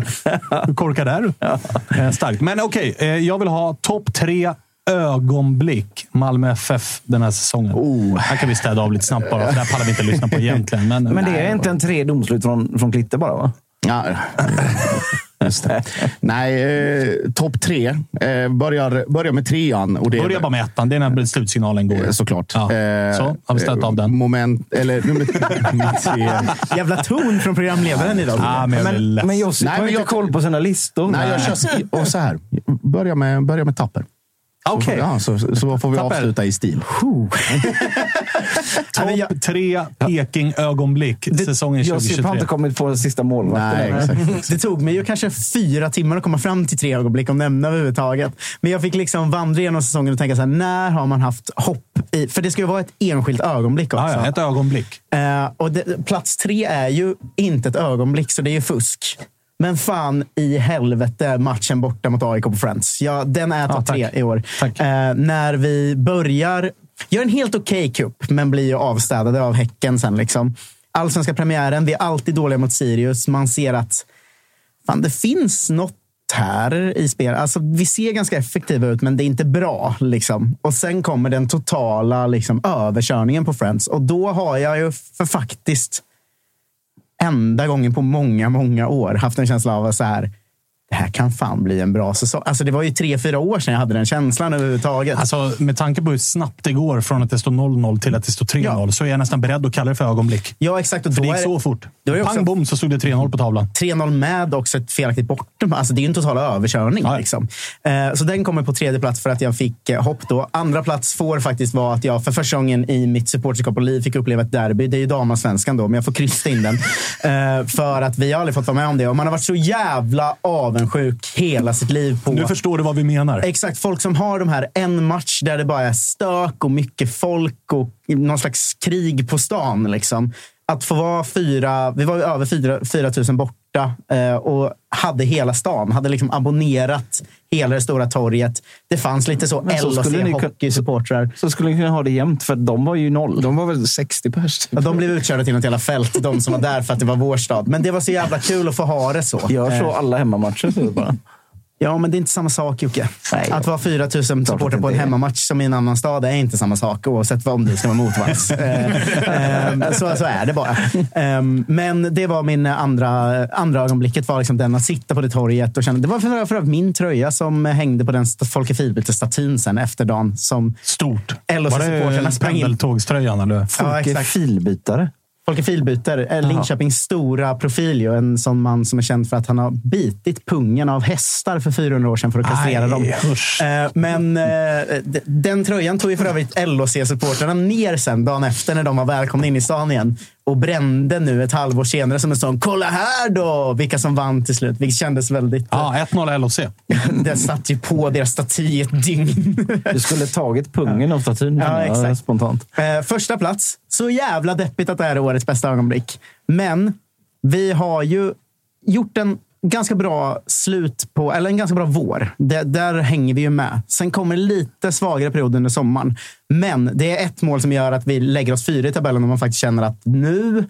Hur korkad är du? Eh, Starkt. Men okej, eh, jag vill ha topp tre ögonblick Malmö FF den här säsongen. Oh. Här kan vi städa av lite snabbt bara, det här pallar vi inte lyssna på egentligen. Men, Men det Nej, är inte en tre domslut från, från Klitte bara, va? Ja, just det. Nej, eh, topp tre. Eh, börjar, börjar med trean. Och det är- Börja bara med ettan. Det är när slutsignalen går. Eh, Såklart. Ja. Eh, Så, har vi ställt av den. Moment, eller nummer tre. Jävla ton från programledaren idag. Ah, men Men, men Nej, har men ju inte koll på sina listor. Nej, jag kör och så här. Börja med, börja med Tapper. Okej. Ja, så, så får vi Tapper. avsluta i stil. Topp tre Peking-ögonblick säsongen Josip har 2023. inte kommit på den sista målvakten. Det tog mig ju kanske fyra timmar att komma fram till tre ögonblick om nämna överhuvudtaget. Men jag fick liksom vandra igenom säsongen och tänka så här, när har man haft hopp i... För det ska ju vara ett enskilt ögonblick också. Ja, ett ögonblick. Eh, och det, plats tre är ju inte ett ögonblick, så det är ju fusk. Men fan i helvete matchen borta mot AIK på Friends. Ja, den är topp tack. tre i år. Eh, när vi börjar, gör en helt okej cup, men blir ju avstädade av Häcken sen. Liksom. Allsvenska premiären, vi är alltid dåliga mot Sirius. Man ser att fan, det finns något här i spel. Alltså, vi ser ganska effektiva ut, men det är inte bra. Liksom. Och sen kommer den totala liksom, överkörningen på Friends. Och då har jag ju för faktiskt enda gången på många, många år haft en känsla av att så här, det här kan fan bli en bra säsong. Alltså, det var ju tre, fyra år sedan jag hade den känslan överhuvudtaget. Alltså, med tanke på hur snabbt det går från att det står 0-0 till att det står 3-0 så är jag nästan beredd att kalla det för ögonblick. ja, exakt. Och För det gick är så fort. då är Pang bom så stod det 3-0 på tavlan. 3-0 med också ett felaktigt bortom. Alltså det är ju en total överkörning. Ja. Liksom. Eh, så den kommer på tredje plats för att jag fick eh, hopp då. Andra plats får faktiskt vara att jag för första gången i mitt supporterskap och liv fick uppleva ett derby. Det är ju damallsvenskan då, men jag får krysta in den. Eh, för att vi har aldrig fått vara med om det. Och man har varit så jävla avundsjuk hela sitt liv på... Nu förstår du vad vi menar. Exakt. Folk som har de här en match där det bara är stök och mycket folk och någon slags krig på stan. Liksom. Att få vara fyra, vi var över fyra, 4 000 borta eh, och hade hela stan. Hade liksom abonnerat hela det stora torget. Det fanns lite så Men så. Så skulle ni kunna ha det jämnt, för de var ju noll. De var väl 60 pers? Ja, De blev utkörda till något jävla fält, de som var där för att det var vår stad. Men det var så jävla kul att få ha det så. Gör så Eh, alla hemmamatcher. Så bara. Ja, men det är inte samma sak Jocke. Nej. att vara 4 000 supportrar på en hemmamatch som i en annan stad är inte samma sak, oavsett vad om du ska vara motvalls. Eh, eh, så, så är det bara. Eh, men det var min andra, andra ögonblicket, var liksom den att sitta på det torget och känna. Det var för, för min tröja som hängde på den Folke Filbyte-statyn sen efter dagen. Som Stort. LHC-supportrarna Var sprang det in. pendeltågströjan? Eller? Ja, Folke exakt. filbytare. Folke Filbyter, eh, Linköpings stora profil. Ju, en sån man som är känd för att han har bitit pungen av hästar för 400 år sedan för att kastrera Aj, dem. usch. Eh, Men eh, den tröjan tog ju för övrigt LHC-supportrarna ner sen dagen efter när de var välkomna in i stan igen. Och brände nu ett halvår senare som en sån “Kolla här då!” vilka som vann till slut. Vilket kändes väldigt... Ja, 1-0 LHC. Det satt ju på deras staty i ett dygn. Du skulle tagit pungen av statyn. Ja, exakt. Spontant. Eh, första plats. Så jävla deppigt att det här är årets bästa ögonblick. Men vi har ju gjort en ganska bra slut på, eller en ganska bra vår. Det, där hänger vi ju med. Sen kommer lite svagare period under sommaren. Men det är ett mål som gör att vi lägger oss fyra i tabellen och man faktiskt känner att nu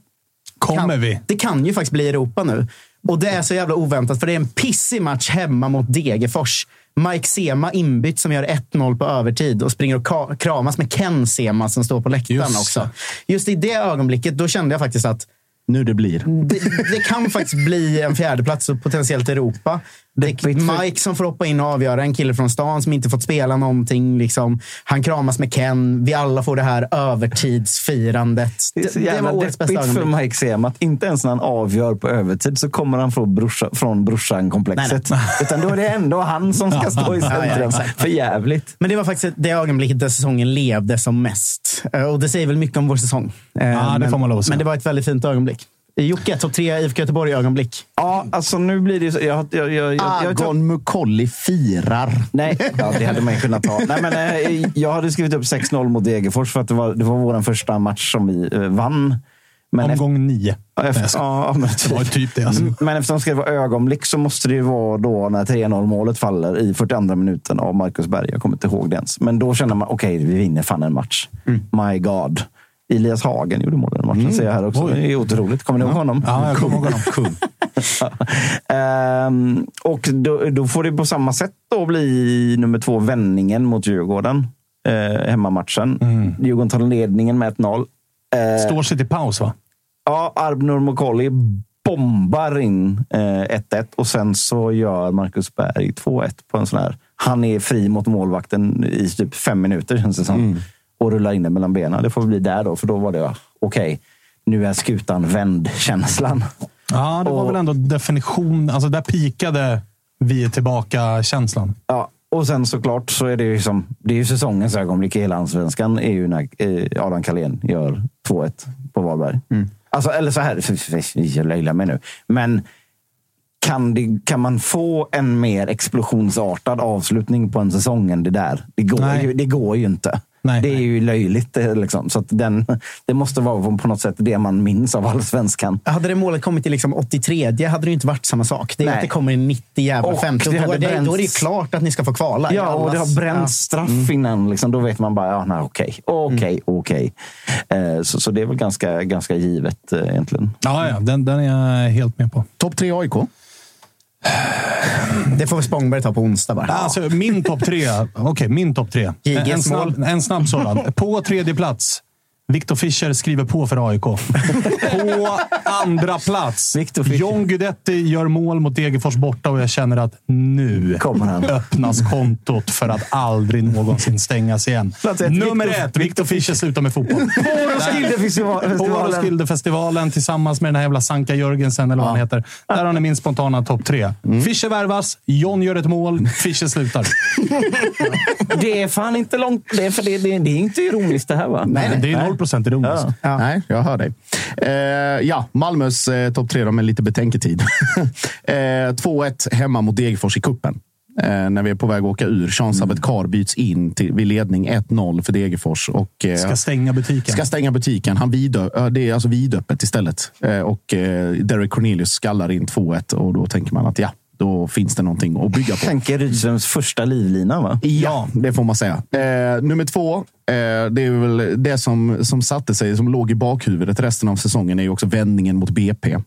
Kommer kan, vi? Det kan ju faktiskt bli Europa nu. Och det är så jävla oväntat, för det är en pissig match hemma mot Degerfors. Mike Sema inbytt som gör 1-0 på övertid och springer och kramas med Ken Sema som står på läktaren Just också. Just i det ögonblicket, då kände jag faktiskt att nu det blir. det, det kan faktiskt bli en fjärdeplats och potentiellt Europa. Det är Mike som får hoppa in och avgöra. En kille från stan som inte fått spela någonting. Liksom. Han kramas med Ken. Vi alla får det här övertidsfirandet. Det är så det jävla var årets bästa för. Mike Sema att inte ens när han avgör på övertid så kommer han från, brorsa, från brorsan-komplexet. Utan då är det ändå han som ska stå i Ja, ja, centrum. exakt. för jävligt. Men det var faktiskt det ögonblicket där säsongen levde som mest. Eh, Och det säger väl mycket om vår säsong. Eh, det men, får man lov att säga. Men det var ett väldigt fint ögonblick. Jocke, topp tre IFK Göteborg-ögonblick. Ja, alltså nu blir det ju så. Jag, jag, jag, jag, jag, Agon Mukolli firar. Nej, ja, det hade man ju kunnat ta. Nej, men, eh, jag hade skrivit upp 6-0 mot Degerfors för att det var, det var vår första match som vi eh, vann. Men Omgång nio. Ja, efter, ja, men Det var typ det. Alltså. Men eftersom det ska vara ögonblick så måste det ju vara då när 3-0 målet faller i 42 minuten av Marcus Berg. Jag kommer inte ihåg det ens. Men då känner man, okej, vi vinner fan en match. My God. Elias Hagen gjorde mål i den matchen, ser jag här också. Oj. Det är otroligt. Kommer ni ihåg honom? Ja, jag kommer ihåg honom. Kung. Ehm, och då, då får det på samma sätt då bli nummer två vändningen mot Djurgården. Eh, hemmamatchen. Djurgården tar ledningen med 1-0. Eh, Står sig till paus, va? Ja, Arbnur Mokoli bombar in eh, 1-1 och sen så gör Marcus Berg 2-1 på en sån här. Han är fri mot målvakten i typ fem minuter känns det som. Och rullar in den mellan benen. Det får bli där då, för då var det okej. nu är skutan vänd känslan. Ja, det var Och- väl ändå definition. Alltså där pikade vi är tillbaka-känslan. Ja, och sen såklart så är det ju som, det är ju säsongens ögonblick i hela allsvenskan är ju när eh, Adam Kalén gör 2-1 på Varberg. Alltså, eller så här, jag löjlar mig nu. Men kan, det, kan man få en mer explosionsartad avslutning på en säsong än det där? Det går, Nej. ju, det går ju inte. Nej, det är ju löjligt. det, Liksom. Så att den, det måste vara på något sätt det man minns av allsvenskan. Hade det målet kommit i liksom 83 hade det inte varit samma sak. Det är Nej. att det kommer i 90 jävla Och 50. det Och då, hade är det, bränts- då är det ju klart att ni ska få kvala. Ja, och det har bränts straff innan. Liksom, då vet man bara, ja, nej, okej, okej, okej. Eh, Så, så det är väl ganska, ganska givet eh, egentligen. Ja, ja den, den är jag helt med på. Topp tre AIK? Det får Spångberg ta på onsdag bara. Alltså, min topp tre. Okej, min topp tre. En, snabb, en snabb sådan. På tredje plats. Viktor Fischer skriver på för AIK. På andra plats. John Guidetti gör mål mot Degerfors borta och jag känner att nu öppnas kontot för att aldrig någonsin stängas igen. Ett, Nummer Victor- ett. Viktor Fischer slutar med fotboll. På Roskildefestivalen. Tillsammans med den här jävla Sanka Jörgensen, eller vad han heter. Där har ni min spontana topp tre. Fischer värvas, John gör ett mål, Fischer slutar. Det är fan inte långt. Det är, för det, det, det är inte ironiskt det här va? Nej, det är 0 procent ironiskt. Ja. Nej, jag hör dig. Eh, ja, Malmös eh, topp tre då, med lite betänketid. eh, 2-1 hemma mot Degerfors i kuppen. Eh, när vi är på väg att åka ur. Sean Sabet byts in till, vid ledning 1-0 för Degerfors. Och, eh, Ska stänga butiken. ska stänga butiken. Han vidö, det är alltså vidöppet istället. Eh, och eh, Derek Cornelius skallar in 2-1 och då tänker man att ja, då finns det någonting att bygga på. Henke Rydströms första livlina va? Ja, det får man säga. Eh, nummer två, eh, det är väl det som, som satte sig, som låg i bakhuvudet resten av säsongen, är ju också vändningen mot BP.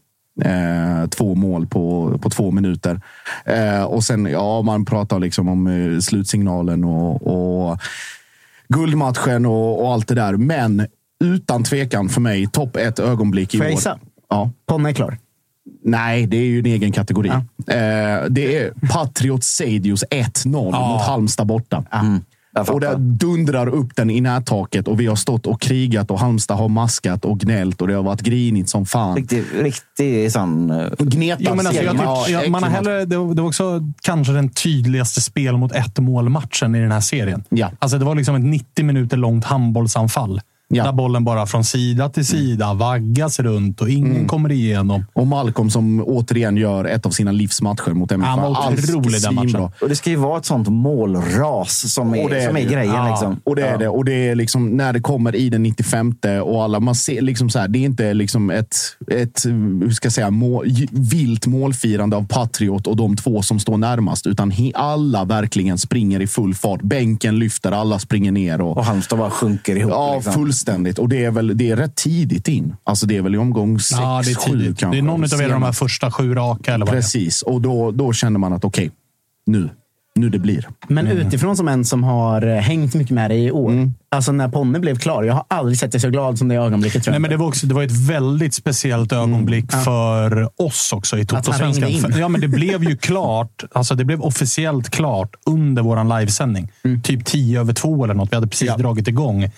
Eh, två mål på, på två minuter. Eh, och sen, ja, man pratar liksom om eh, slutsignalen och, och guldmatchen och, och allt det där. Men utan tvekan för mig, topp ett ögonblick i Får jag år. gissa? Ja. Ponne är klar. Nej, det är ju en egen kategori. Eh, det är Patriot Sadius 1-0 mot Halmstad borta. Jag Och det dundrar upp den i nättaket och vi har stått och krigat och Halmstad har maskat och gnällt och det har varit grinigt som fan. Riktig, riktig sån... eh, Gnetat. Jo, men alltså, jag Ja, ja, man har hellre, det var också kanske den tydligaste spel mot ett mål-matchen i den här serien. Ja. Alltså, det var liksom ett 90 minuter långt handbollsanfall. Ja. Där bollen bara från sida till sida vaggas runt och ingen kommer igenom. Och Malcolm som återigen gör ett av sina livsmatcher mot MFF. Han var otrolig den matchen. Och det ska ju vara ett sånt målras som är, är som är grejen. Ja, Liksom. Och det är Ja. det. Och det är liksom när det kommer i den 95 och alla, man ser liksom så här, det är inte liksom ett, ett hur ska jag säga, mål, vilt målfirande av Patriot och de två som står närmast, utan he, alla verkligen springer i full fart. Bänken lyfter, alla springer ner. Och, Och Halmstad bara sjunker ihop. ja, liksom. Fullständigt. Och det är väl det är rätt tidigt in. Alltså det är väl i omgång sex, Ja, det är sju tidigt. kanske. Det är någon av er de här första sju raka. Eller vad. Precis, och då, då känner man att okej, nu, nu det blir. Men utifrån som en som har eh, hängt mycket med dig i år. Alltså när Ponne blev klar. Jag har aldrig sett dig så glad som det ögonblicket. Tror Nej, jag. men det, var också, det var ett väldigt speciellt ögonblick för oss också i Toto-svenskan. Ja, men det blev ju klart. Alltså, det blev officiellt klart under vår livesändning. Typ tio över två eller något. Vi hade precis dragit igång.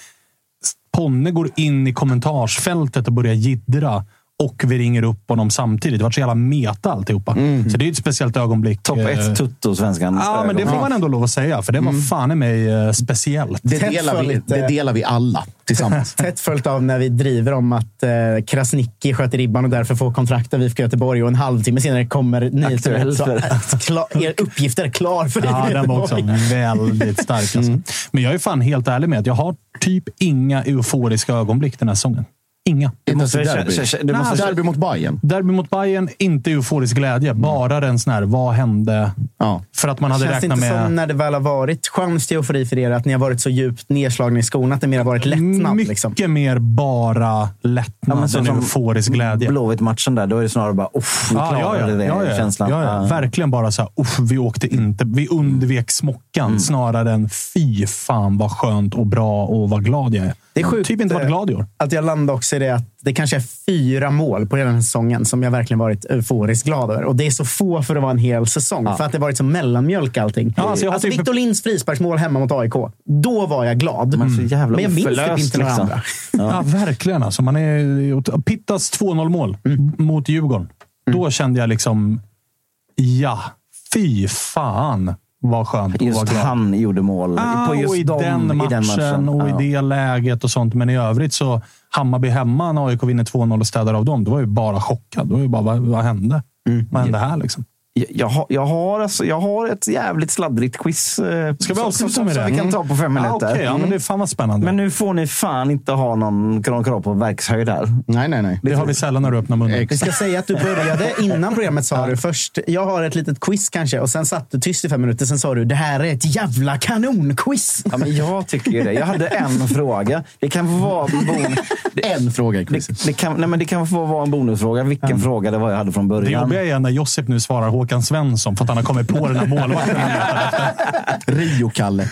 Ponne går in i kommentarsfältet och börjar jiddra. Och vi ringer upp honom samtidigt. Det var så jävla meta alltihopa. Så det är ett speciellt ögonblick. Topp Eh, ett tutto-svenskan. Ja, men det får man ändå lov att säga. För det var fan i mig eh, speciellt. Det delar, vi, det delar vi alla tillsammans. Tätt följt av när vi driver om att eh, Krasniqi sköter ribban och därför får kontrakt av IFK Göteborg. Och en halvtimme senare kommer att klar, er uppgift är klar för Ja, den var också väldigt stark. Alltså. Men jag är fan helt ärlig med att jag har typ inga euforiska ögonblick den här säsongen. Inga. Inte ens måste- derby. det Nej, måste- Derby mot Bayern. Derby mot Bayern, inte euforisk glädje. Bara den sån här, vad hände? Ja. För att man hade Känns det räknat inte med... som när det väl har varit chans till eufori för er, att ni har varit så djupt nedslagna i skorna att det mer har varit lättnad? Mycket Liksom. mer bara lättnad så än som euforisk glädje. Blåvitt-matchen där, då är det snarare bara uff, vi Ja, ja, klarade ja, det. ja, ja, känslan. ja, ja. Ja. Verkligen bara så här, uff, vi åkte inte. Vi undvek smockan Mm. snarare än fy fan vad skönt och bra och vad glad jag är. Det är sjukt, typ inte varit eh, glad i år. Att jag landar också i det att det kanske är fyra mål på hela den här säsongen som jag verkligen varit euforiskt glad över. Och det är så få för att vara en hel säsong. För att det varit så mellanmjölk allting. Ja, alltså alltså Victor Linds frisparksmål hemma mot AIK. Då var jag glad. Men så jävla Men jag minns typ inte några liksom. andra. Ja. verkligen. Alltså, man är, Pittas 2-0-mål Mm. mot Djurgården. Då kände jag liksom, ja, fy fan vad skönt Just glad. han gjorde mål Ah, på just och i, dem, den matchen, i den matchen. och Ja. i det läget och sånt. Men i övrigt så, Hammarby hemma när AIK vinner 2-0 och städar av dem, då var jag ju bara chockad. Då var jag bara, vad, vad hände? Mm. Vad hände här liksom? Jag, jag, har, jag, har alltså, jag har ett jävligt sladdrigt quiz. eh, Ska vi som- avsluta som, med som det? vi kan ta på fem Ah, minuter. Okej, ja, men det är fan vad spännande. Men nu får ni fan inte ha någon, krav på verkshöjd här. Nej, nej, nej. det har vi sällan när du öppnar munnen. Vi ska säga att du började innan programmet sa du först, jag har ett litet quiz kanske. Och sen satt du tyst i fem minuter. Sen sa du, det här är ett jävla kanonquiz. Ja, men jag tycker ju det. Jag hade en fråga. Det kan få vara en bonus. En fråga i quizet. Det, det, kan, nej, men det kan få vara en bonusfråga. Vilken fråga det var jag hade från Det början. jobbiga är när Josip nu svarar Håkan Svensson för att han har kommit på den här målvakten. Rio-Kalle.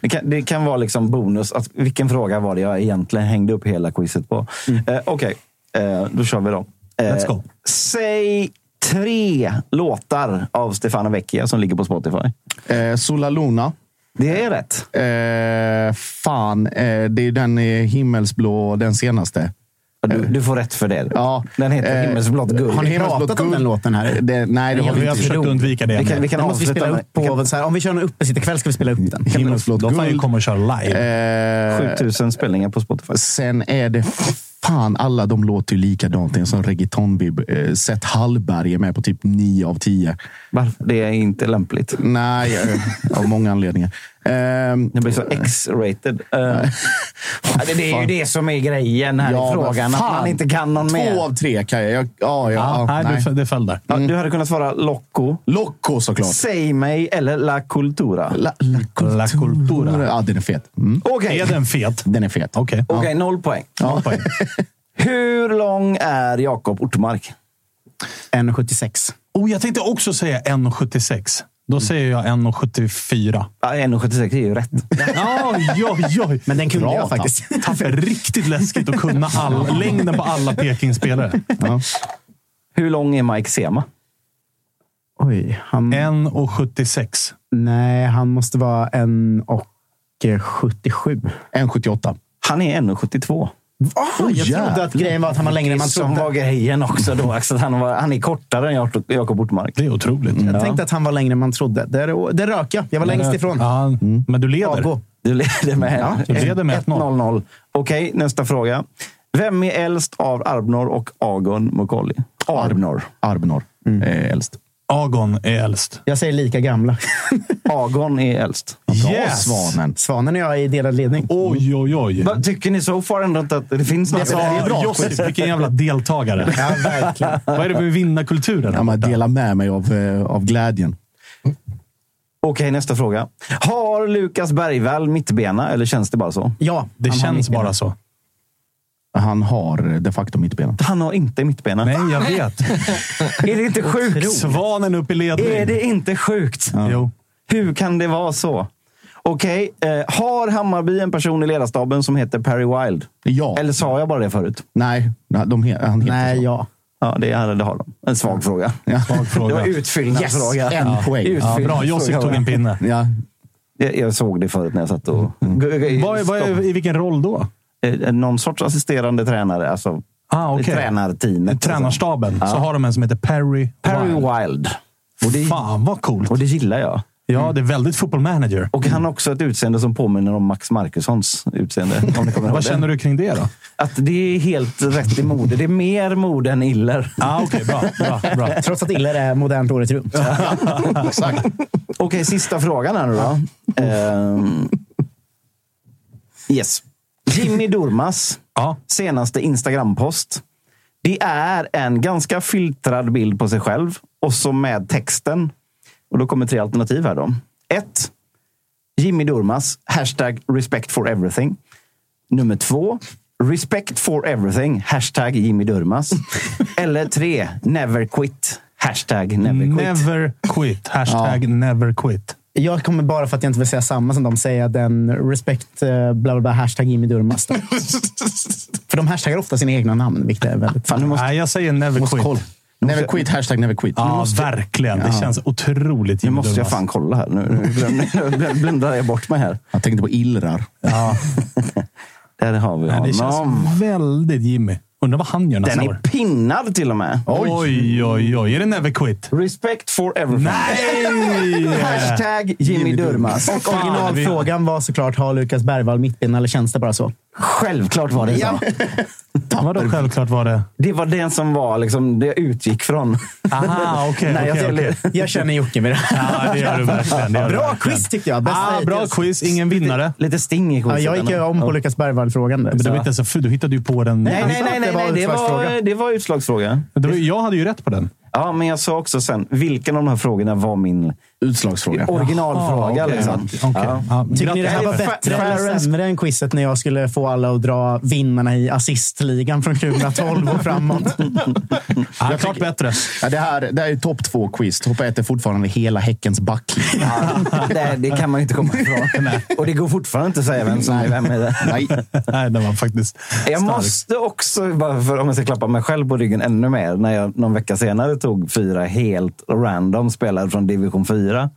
Det kan, det kan vara liksom bonus. Att, vilken fråga var det jag egentligen hängde upp hela quizet på? Eh, Okej, eh, då kör vi då. Eh, Let's go. Säg tre låtar av Stefano Vecchia som ligger på Spotify. Eh, Sola Luna. Det är rätt. Eh, fan, eh, det är den himmelsblå, den senaste. Du, du får rätt för det. Ja, Den heter eh, Himmelsblått guld. Har ni pratat om guld? den låten här? Det, nej, det har vi Vi har inte. försökt undvika det. Vi kan, vi kan måste vi spela upp på. Så här, om vi kör en uppesittarkväll ska vi spela upp den. Himmelsblått Då får jag guld. komma och köra live. Eh, 7000 spelningar på Spotify. Sen är det fan, alla de låter ju likadant. Det är en sån reggaeton-bib. Eh, Seth Hallberg är med på typ 9 av 10. Varför? Det är inte lämpligt. Nej, eh, av många anledningar. Ehm, Det blir så X-rated. Ja, det, det är ju det som är grejen här Ja, i frågan. Att man inte kan någon Två mer. av tre kan jag. jag ja, ja, Ja, ja, nej, nej. Det, föll där. Ja, du hade kunnat svara Loco, Loco såklart. Säg mig eller La Cultura. La, la, La Cultura. Ja, den är fet. Mm. Okej, Är den fet? Den är fet. Okej. Okej, noll poäng. Ja. poäng. Hur lång är Jakob Ortmark? 1,76. Oh, jag tänkte också säga 1,76. Då säger jag 1,74. Ja, 1,76 är ju rätt. Oj, oj, oj. Men den kunde Bra, jag faktiskt. Tapper riktigt läskigt att kunna all, längden på alla Peking-spelare. Hur lång är Mike Sema? Oj, han... 1,76. Nej, han måste vara en och eh, 77. 1,78. Han är 1,72. Oh, jag trodde att grejen var att han var längre än man Som var trodde. grejen också då. Alltså, att han, var, han är kortare än Jak- Jakob Ortmark. Det är otroligt. Jag tänkte att han var längre än man trodde. Där, där rök jag. Jag var längst ifrån. Ja, Men du leder. Avgå. Du leder med, Ja, du leder med 1-0. 1-0. Okej, nästa fråga. Vem är äldst av Arbnor och Agon Mukolli? Arbnor. Arbnor är äldst. Agon är äldst. Jag säger lika gamla. Agon är äldst. Yes! Svanen. Svanen och jag är i delad ledning. Oj, oj, oj. Vad Tycker ni så far ändå inte att det finns något? Det är bra. Josip, vilken jävla deltagare. Ja, verkligen. Vad är det med vinnarkulturen? Ja, man delar med mig av, eh, av glädjen. Okej, nästa fråga. Har Lukas Bergvall mittbena eller känns det bara så? Ja, Det känns bara så. Han har de facto mittbena. Han har inte mittbena. Nej, jag vet. Är det inte sjukt? Svanen upp i ledning. Är det inte sjukt? Jo. Hur kan det vara så? Okej, eh, har Hammarby en person i ledarstaben som heter Perry Wild? Ja. Eller sa jag bara det förut? Nej, de, he- han heter Nej, så. ja. Ja, det, är- det har de. En svag fråga. Ja. Svag Det var utfyllnadsfråga. Yes, en poäng. Ja, bra, Josip tog en pinne. Ja. Jag, jag såg det förut när jag satt och... Är, vad är, I vilken roll då? Eh, Någon sorts assisterande tränare. Alltså Ah, okay. tränarteamet. Tränarstaben. Ja. Så har de en som heter Perry, Perry Wild. Wild. Och det, Fan vad coolt. och det gillar jag. Ja, det är väldigt football manager. Och han har också ett utseende som påminner om Max Markussons utseende. Om ni kommer ihåg Vad känner du kring det då? Att det är helt rätt i mode. Det är mer mode än iller. Ah, Okej, bra, bra, bra. Trots att Iller är modernt året runt. Exakt. Okej, sista frågan här nu då. Ehm, yes. Jimmy Durmas senaste Instagram-post. Det är en ganska filtrad bild på sig själv och så med texten. Och då kommer tre alternativ här då. Ett. Jimmy Durmas, hashtag respect for everything. Nummer två. Respect for everything, hashtag Jimmy Durmas. Eller tre. Never quit, hashtag never quit. Never quit. Hashtag never quit. Jag kommer bara för att jag inte vill säga samma som de säga den respect eh, bla bla bla hashtag Jimmy Durmaz. för de hashtaggar ofta sina egna namn, vilket är väldigt... Fan, nu måste, Nej, jag säger never Måste quit. kolla. Never quit, hashtag never quit. Ja, verkligen. Det Ja. känns otroligt nu måste jag fan kolla här. Nu, nu, blundar jag bort mig här. Jag tänkte på illrar. Ja. Där har vi Nej, det honom. känns väldigt Jimmy. Undrar vad han gör Den nästa är år. pinnad till och med. Oj, oj, oj. Är det never quit? Respect for everything. Nej! Hashtag Jimmy Durmaz. Och originalfrågan var såklart, har Lukas Bergvall mittben eller känns det bara så? Självklart var det så. Vadå självklart var det? Det var den som var liksom, det jag utgick från. Aha, okej. När jag okej, skulle- okej. Jag känner Jocke med det. Ja, det gör du verkligen. Det gör du Bra verkligen. quiz tyckte jag. Bästa Ah, bra quiz, ingen vinnare. Lite sting i Ja, quizet. jag gick ju om på Lukas Bergvall-frågan. du hittade ju på den. Nej, nej, nej, Det nej, var nej det, var, det var utslagsfråga. Det var, jag hade ju rätt på den. Ja, men jag sa också sen, vilken av de här frågorna var min Utslagsfråga. originalfråga? Okej. liksom. Okej. Ja. Ja, Tycker ni det här var bättre eller sämre än quizet när jag skulle få alla att dra vinnarna i assistligan från 2012 och framåt? Ja, klart bättre. Ja, det, här, det här är topp två quiz. Topp ett är fortfarande hela Häckens backlinje. Ja, det, det kan man ju inte komma ifrån. Och det går fortfarande inte att säga vem som är vem. Är det. Nej. Nej, den var faktiskt Jag stark. måste också, bara för, om jag ska klappa mig själv på ryggen ännu mer, när jag någon vecka senare tog fyra helt random spelare från division 4.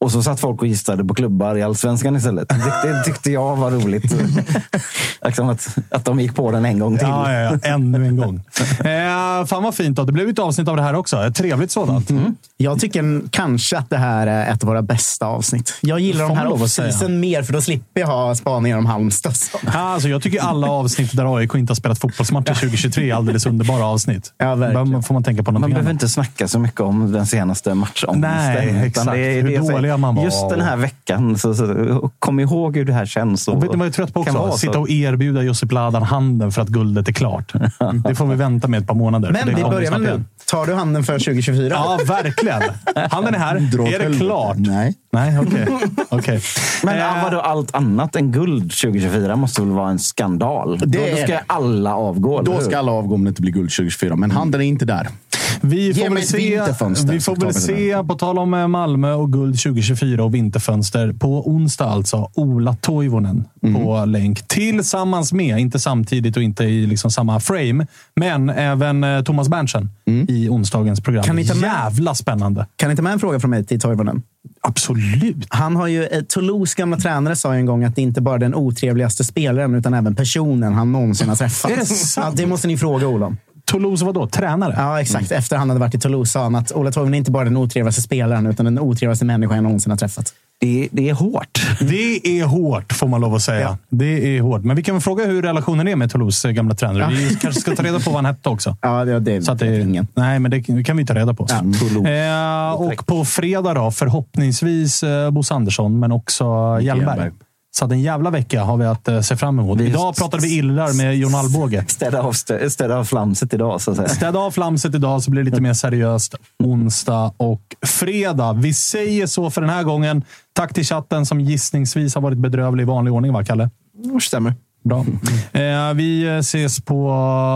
Och så satt folk och gissade på klubbar i allsvenskan istället. Det, det tyckte jag var roligt. liksom att, att de gick på den en gång till. Ja, ja, ja. Ännu en gång. Eh, fan vad fint. Då. Det blev ett avsnitt av det här också. Ett trevligt sådant. Jag tycker kanske att det här är ett av våra bästa avsnitt. Jag gillar de här off-season mer, för då slipper jag ha spaningar om Halmstad. Ja, Alltså, jag tycker alla avsnitt där AIK inte har spelat fotbollsmatcher 2023 är alldeles underbara avsnitt. Ja, verkligen. Då får man tänka på Man behöver annat. inte snacka så mycket om den senaste matchångesten. Nej, exakt. Hur jag säger. Dåliga man var. Just den här veckan, så, så, kom ihåg hur det här känns. Och vet ni vad jag är trött på kan också? vara så. Sitta och erbjuda Josip Ladan handen för att guldet är klart. Det får vi vänta med ett par månader. Men Det vi börjar väl nu. Tar du handen för 2024? Ja, verkligen. Handen är här. Dra åt är det klart? Nej. Nej, okej. Okej. Men Eh, vadå, allt annat än guld 2024 måste väl vara en skandal? Det då, då ska det. alla avgå. Då ska alla avgå om det inte blir guld 2024. Men handen är inte där. Vi Ge får mig väl se, vi får väl se, på tal om eh, Malmö och guld 2024 och vinterfönster, på onsdag alltså, Ola Toivonen Mhm. på länk. Tillsammans med, inte samtidigt och inte i liksom samma frame, men även eh, Thomas Berntsen Mm. i onsdagens program. Kan ni ta med- Jävla spännande! Kan ni ta med en fråga från mig till Toivonen? Absolut! Han har ju, eh, Toulouse gamla tränare sa ju en gång att det inte bara är den otrevligaste spelaren, utan även personen han någonsin har träffat. Det? Ja, det måste ni fråga Ola om. Toulouse vadå? Tränare? Ja, exakt. Efter han hade varit i Toulouse sa han att Ola Toivonen är inte bara den otrevligaste spelaren, utan den otrevligaste människan jag någonsin har träffat. Det, det är hårt. Det är hårt, får man lov att säga. Ja. Det är hårt. Men vi kan väl fråga hur relationen är med Toulouse eh, gamla tränare. Vi kanske ska ta reda på vad han hette också. Ja, det, det, Så att det, det är ingen. Nej, men det kan vi ta reda på. Eh, och på fredag då, förhoppningsvis eh, Bosse Andersson, men också Hjelmberg. Hjelmberg. Så att en jävla vecka har vi att eh, se fram emot. Vi- Idag pratade vi illrar med Jon Alvbåge. Städa av, stä- städa av flamset idag, så att säga. Städa av flamset idag så blir det lite mer seriöst onsdag och fredag. Vi säger så för den här gången. Tack till chatten som gissningsvis har varit bedrövlig i vanlig ordning, va Kalle? Stämmer. Bra. Eh, vi ses på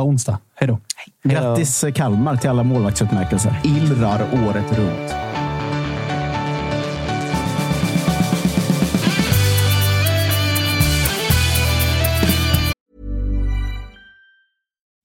onsdag. Hej då. Grattis eh, Kalmar till alla målvaktsutmärkelser. Illrar året runt.